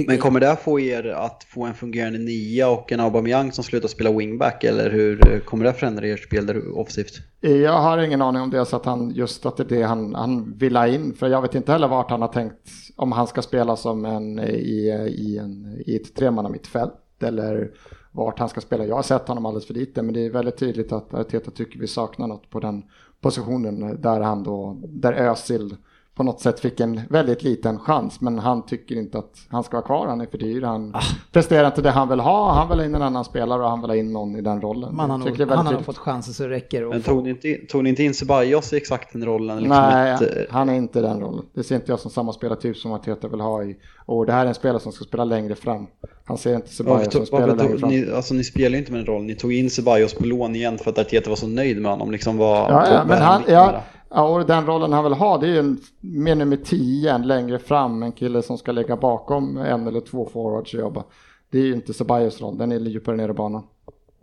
Men kommer det få er att få en fungerande nia och en Aubameyang som slutar spela wingback eller hur kommer det förändra ert spel där offensivt? Jag har ingen aning om det så att han just att det är det han, han vill ha in. För jag vet inte heller vart han har tänkt om han ska spela som en i, i, en, i ett tremanna mittfält eller vart han ska spela. Jag har sett honom alldeles för lite men det är väldigt tydligt att Arteta tycker vi saknar något på den positionen där han då, där Özil på något sätt fick en väldigt liten chans men han tycker inte att han ska vara kvar, han är för dyr, han presterar inte det han vill ha, han vill ha in en annan spelare och han vill ha in någon i den rollen. Man har nog, han har nog fått chanser så det räcker. Men få- tog ni inte, in- tog ni inte in Ceballos i exakt den rollen? Liksom Nej, ett, eh, han är inte den rollen. Det ser inte jag som samma spelartyp som Arteta vill ha i. Och det här är en spelare som ska spela längre fram. Han ser inte Ceballos som spelar längre fram. ni, alltså, ni spelar ju inte med den rollen. Ni tog in Ceballos på lån igen för att Arteta var så nöjd med honom. Liksom var, Ja, ja, men han, ja? Ja, och den rollen han vill ha det är ju en, mer nummer 10 än längre fram. En kille som ska lägga bakom en eller två forwards och jobba. Det är ju inte Ceballos roll, den är djupare ner i banan.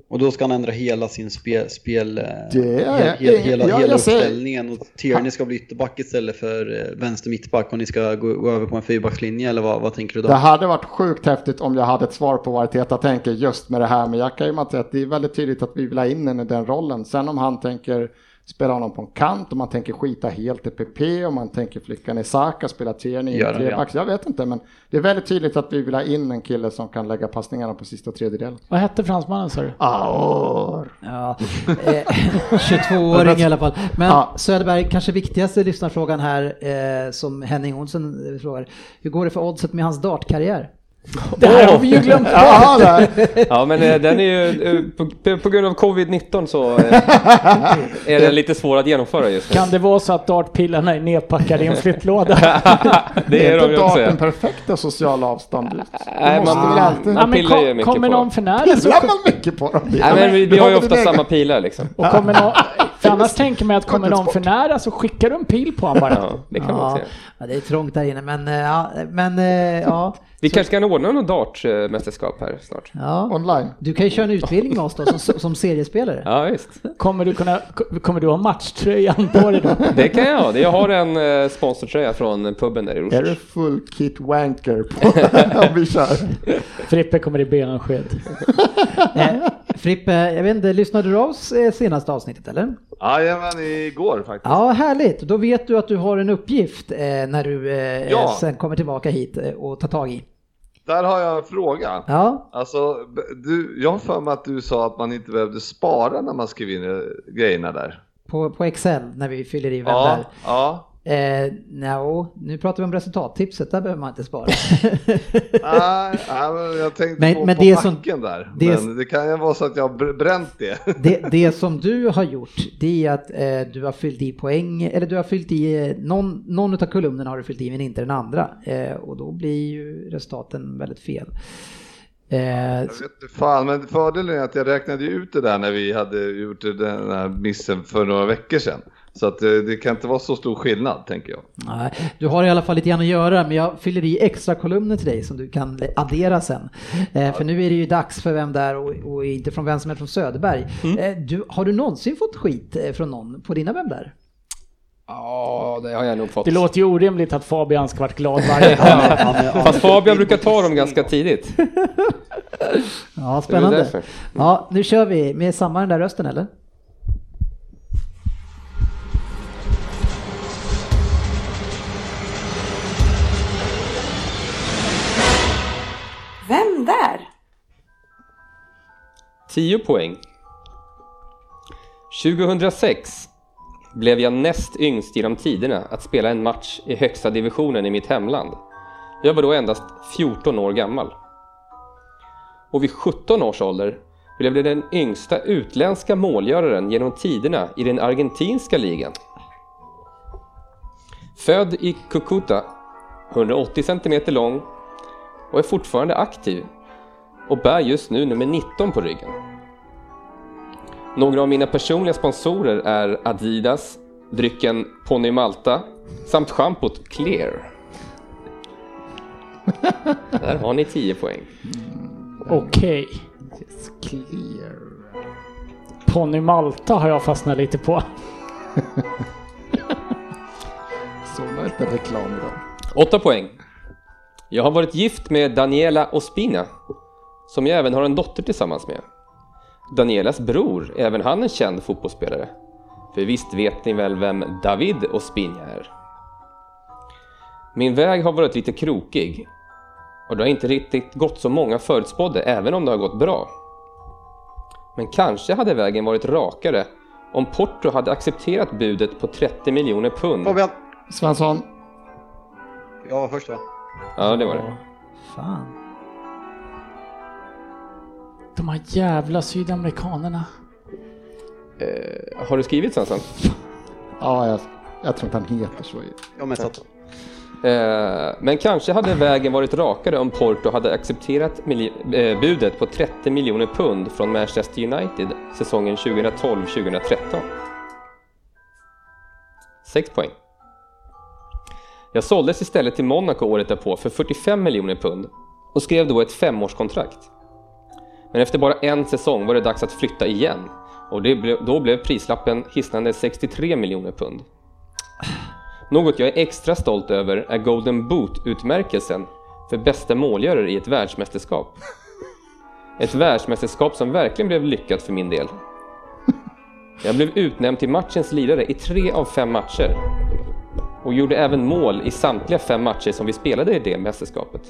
Och då ska han ändra hela sin spel, spel eh, Det är- he, he, hela, ja, hela uppställningen. Och Tierney ska bli ytterback istället för eh, vänster mittback och ni ska gå, gå över på en fyrbackslinje eller vad, vad tänker du då? Det hade varit sjukt häftigt om jag hade ett svar på vad Arteta tänker just med det här. Men jag kan ju säga att det är väldigt tydligt att vi vill ha in den i den rollen. Sen om han tänker spela honom på en kant, om man tänker skita helt i PP, om man tänker flicka ner Saka, spela i en det, trebacks. Jag vet inte, men det är väldigt tydligt att vi vill ha in en kille som kan lägga passningarna på sista tredjedelen. Vad hette fransmannen sa du? Aur. Ja, eh, 22-åring i alla fall. Men Ja. Söderberg, kanske viktigaste lyssnarfrågan här eh, som Henning Olsson eh, frågar. Hur går det för oddset med hans dartkarriär? Det här har vi ju glömt bort. Ja, där. Ja, men eh, den är ju, eh, på, på grund av covid-19 så eh, är den lite svår att genomföra just nu. Kan det vara så att dartpilarna är nedpackade i en flyttlåda? Det är de inte ju darten också. perfekta sociala avstånd. Du Nej, måste man- väl alltid... Ja, men pillar ju kom, mycket kommer på. någon för nära så... Pillar man mycket på dem? Nej, men vi, vi har ju ofta samma pilar liksom. Och kommer någon, annars tänker man att kommer någon för nära så skickar du en pil på honom bara. Ja, det kan man säga. ja, det är trångt där inne, men eh, ja, men eh, ja. Vi kanske kan ordna något dartmästerskap här snart. ja. Online. Du kan ju köra en utbildning med oss då som, som seriespelare. Ja, visst. Kommer du, kunna, kommer du ha matchtröjan på dig då? Det kan jag ha. Jag har en eh, sponsortröja från puben där i Är du Rosers. full kit wanker på om vi kör? Frippe kommer i bensked. Frippe, jag vet inte, lyssnade du av eh, senaste avsnittet eller? Jajamän, igår faktiskt. Ja, härligt. Då vet du att du har en uppgift eh, när du eh, Ja. sen kommer tillbaka hit eh, och tar tag i. Där har jag en fråga. Ja, Alltså, du, jag har för mig att du sa att man inte behövde spara när man skrev in eh, grejerna där. på, på Excel när vi fyller i vem Ja, där. ja. Eh, no, nu pratar vi om resultattipset, där behöver man inte spara. Nej, men jag tänkte Men- på, men på det som- där. det- Men det kan ju vara så att jag har br- bränt det. det, det som du har gjort, det är att eh, du har fyllt i poäng, eller du har fyllt i, eh, någon, någon av kolumnerna har du fyllt i men inte den andra. Eh, och då blir ju resultaten väldigt fel. Eh, Jag vet inte fan, men fördelen är att jag räknade ut det där när vi hade gjort den här missen för några veckor sedan. Så att eh, det kan inte vara så stor skillnad, tänker jag. Nej, du har i alla fall lite grann att göra, men jag fyller i extra kolumner till dig som du kan addera sen. Eh, för nu är det ju dags för Vem där och, och inte från vem som är från Söderberg. Eh, du, har du någonsin fått skit eh, från någon på dina Vem där? Ja, det har jag nog fått. Det låter ju orimligt att Fabian ska varit glad varje gång. Fast Fabian brukar ta dem ganska tidigt. Ja, spännande. Ja, nu kör vi med samma den där rösten eller? Vem där? 10 poäng. 2006 blev jag näst yngst genom tiderna att spela en match i högsta divisionen i mitt hemland. Jag var då endast 14 år gammal. Och vid 17 års ålder blev jag den yngsta utländska målgöraren genom tiderna i den argentinska ligan. Född i Cucuta, 180 cm lång och är fortfarande aktiv och bär just nu nummer 19 på ryggen. Några av mina personliga sponsorer är Adidas, drycken Pony Malta samt schampot Clear. Där har ni 10 poäng. Okej. Clear. Ponny Malta har jag fastnat lite på. Zooma inte reklam idag. 8 poäng. Jag har varit gift med Daniela Ospina, som jag även har en dotter tillsammans med. Danielas bror är även han en känd fotbollsspelare. För visst vet ni väl vem David Ospina är? Min väg har varit lite krokig och det har inte riktigt gått som många förutspådde, även om det har gått bra. Men kanske hade vägen varit rakare om Porto hade accepterat budet på 30 miljoner pund. Fabian! Svensson. Jag var först va? Ja, det var det. Fan. De här jävla sydamerikanerna. Eh, har du skrivit Svensson? Ja, jag, jag tror inte han heter så. Jag har messat. Eh, men kanske hade vägen varit rakare om Porto hade accepterat eh, budet på 30 miljoner pund från Manchester United säsongen 2012-2013. 6 poäng. Jag såldes istället till Monaco året därpå för 45 miljoner pund och skrev då ett femårskontrakt. Men efter bara en säsong var det dags att flytta igen och det ble, då blev prislappen hisnande 63 miljoner pund. Något jag är extra stolt över är Golden Boot-utmärkelsen för bästa målgörare i ett världsmästerskap. Ett världsmästerskap som verkligen blev lyckat för min del. Jag blev utnämnd till matchens lirare i tre av fem matcher och gjorde även mål i samtliga fem matcher som vi spelade i det mästerskapet.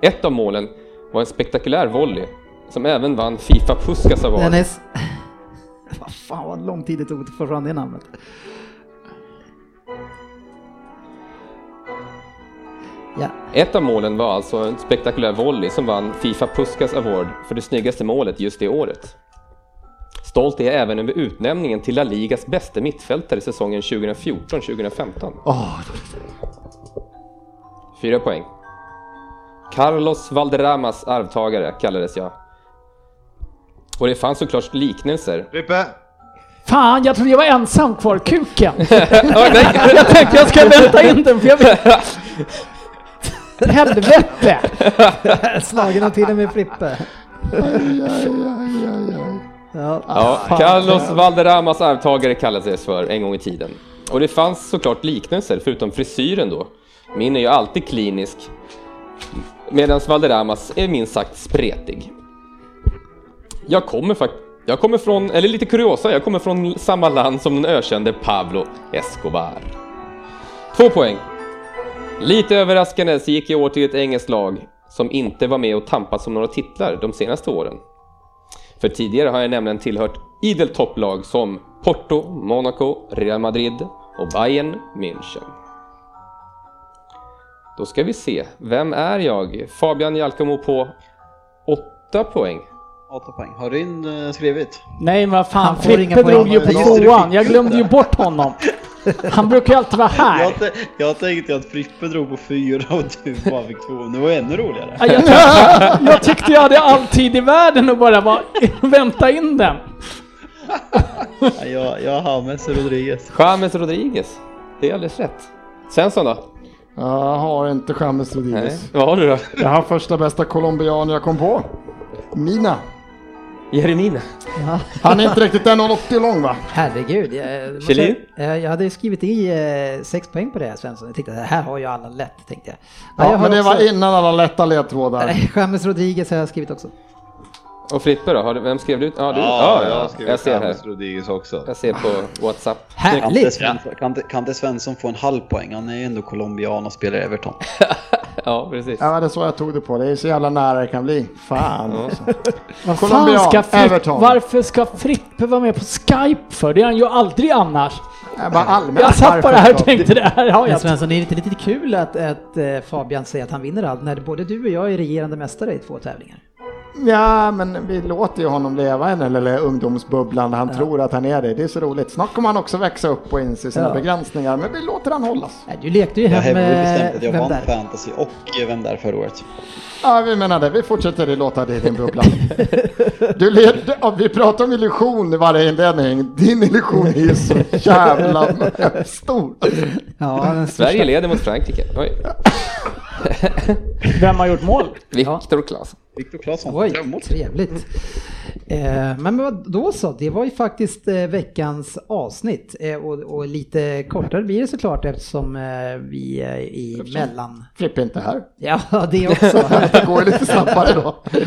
Ett av målen var en spektakulär volley som även vann Fifa Puskas Award. Dennis. Vad fan vad lång tid det tog att få fram det namnet. Ja, Ett av målen var alltså en spektakulär volley som vann Fifa Puskas Award för det snyggaste målet just det året. Stolt är även över utnämningen till La Ligas bästa mittfältare säsongen 2014-2015. Åh, Fyra poäng. Carlos Valderramas arvtagare kallades jag. Och det fanns såklart liknelser. Frippe! Fan, jag trodde jag var ensam kvar. Kuken! Jag tänkte jag ska vänta in den för jag vet... Helvete! slagen av till och med Frippe. aj, aj, aj, Ja. Ja, Carlos Valderramas arvtagare kallades för en gång i tiden. Och det fanns såklart liknelser, förutom frisyren då. Min är ju alltid klinisk, medan Valderramas är minst sagt spretig. Jag kommer faktiskt jag kommer från, eller lite kuriosa, jag kommer från samma land som den ökände Pablo Escobar. Två poäng. Lite överraskande så gick jag år till ett engelskt lag som inte var med och tampas om några titlar de senaste åren. För tidigare har jag nämligen tillhört idel topplag som Porto, Monaco, Real Madrid och Bayern München. Då ska vi se, vem är jag? Fabian Jalkamo på 8 poäng. 8 poäng. Har Ryn eh, skrivit? Nej men vad fan, Frippe drog ju på tvåan. Jag glömde ju bort honom. Han brukar ju alltid vara här. Jag, jag tänkte att Frippe drog på fyra och du bara fick två. Det var ännu roligare. Ja, Jag tyckte, jag tyckte jag hade all tid i världen och bara bara vänta in den. Ja, Jag, jag har James Rodriguez. James Rodriguez. Det är alldeles rätt. Svensson då? Jag har inte James Nej. Rodriguez. Vad har du då? Jag har första bästa colombian jag kom på. Mina. Jeremina? Ja. Han är inte riktigt 1,80 lång va? Herregud. Jag, Kjellin? eh, jag hade skrivit i eh, sex poäng på det Svensson. Jag tänkte det här har ju alla lätt tänkte jag. Ja, jag har men det också- var innan alla lätta ledtrådar. Nej, James Rodriguez har jag skrivit också. Och Frippe då? Har du, vem skrev du? Ja, du. Ja, ja, jag har jag skrivit ser här. Rodriguez också. Jag ser på WhatsApp. Härligt! Kan, inte, kan inte Svensson få en halv poäng? Han är ju ändå colombian och spelar i Everton. Ja, precis. Ja, det är så jag tog det på. Det är så jävla nära det kan bli. Fan alltså. Vad fan ska Everton. varför ska Frippe vara med på Skype för? Det är han ju aldrig annars. Jag bara allmänt Jag satt bara här och tänkte det här har jag. Svensson, det är inte lite kul att, att eh, Fabian säger att han vinner allt när både du och jag är regerande mästare i två tävlingar? Ja, men vi låter ju honom leva i den lilla ungdomsbubblan han tror att han är det. Det är så roligt. Snart kommer han också växa upp och inse sina Ja. begränsningar, men vi låter han hållas. Nej, du lekte ju hem hävdar eh, jag Vem vann där? fantasy och eh, Vem där förra året. Ja, vi menar det. Vi fortsätter att låta det i din bubbla. Du led, ja, vi pratar om illusion i varje inledning. Din illusion är ju så jävla stor. Ja, Sverige leder mot Frankrike. Oj. Vem har gjort mål? Viktor Claesson. Viktor Claesson, Oj, trevligt. Eh, men då så, det var ju faktiskt eh, veckans avsnitt eh, och, och lite kortare blir det såklart eftersom eh, vi är i mellan. Frippe inte här. Ja, det också. Det går lite snabbare då.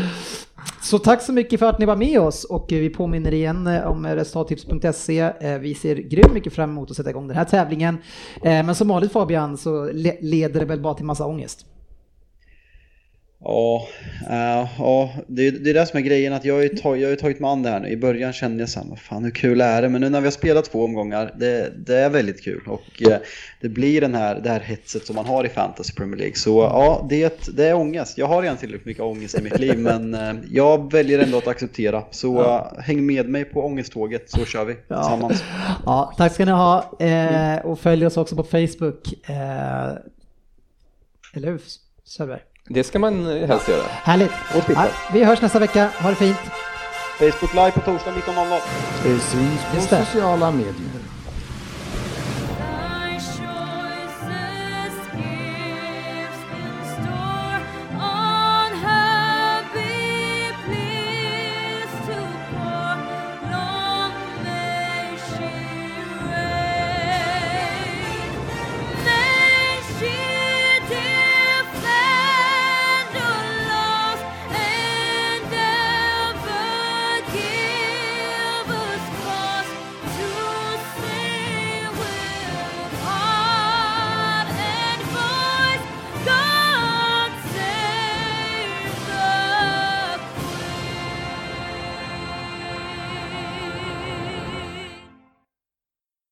Så tack så mycket för att ni var med oss och vi påminner igen om resultattips.se. Vi ser grymt mycket fram emot att sätta igång den här tävlingen. Men som vanligt Fabian så le- leder det väl bara till massa ångest. Ja, eh, ja det, är- det är det som är grejen att jag har, ju tag, jag har ju tagit mig an det här nu. I början kände jag så här, vad fan hur kul är det? Men nu när vi har spelat två omgångar, det, det är väldigt kul. Och eh, det blir den här, det här hetset som man har i Fantasy Premier League. Så ja, det, det är ångest. Jag har redan tillräckligt mycket ångest i mitt liv, men eh, jag väljer ändå att acceptera. Så eh, häng med mig på ångesttåget så kör vi tillsammans. Ja, tack ska ni ha eh, och följ oss också på Facebook. Eh, eller hur Söderberg? Det ska man eh, helst göra. Härligt! Ja, vi hörs nästa vecka, ha det fint! Facebook live på torsdag 19.00. Det syns på sociala medier.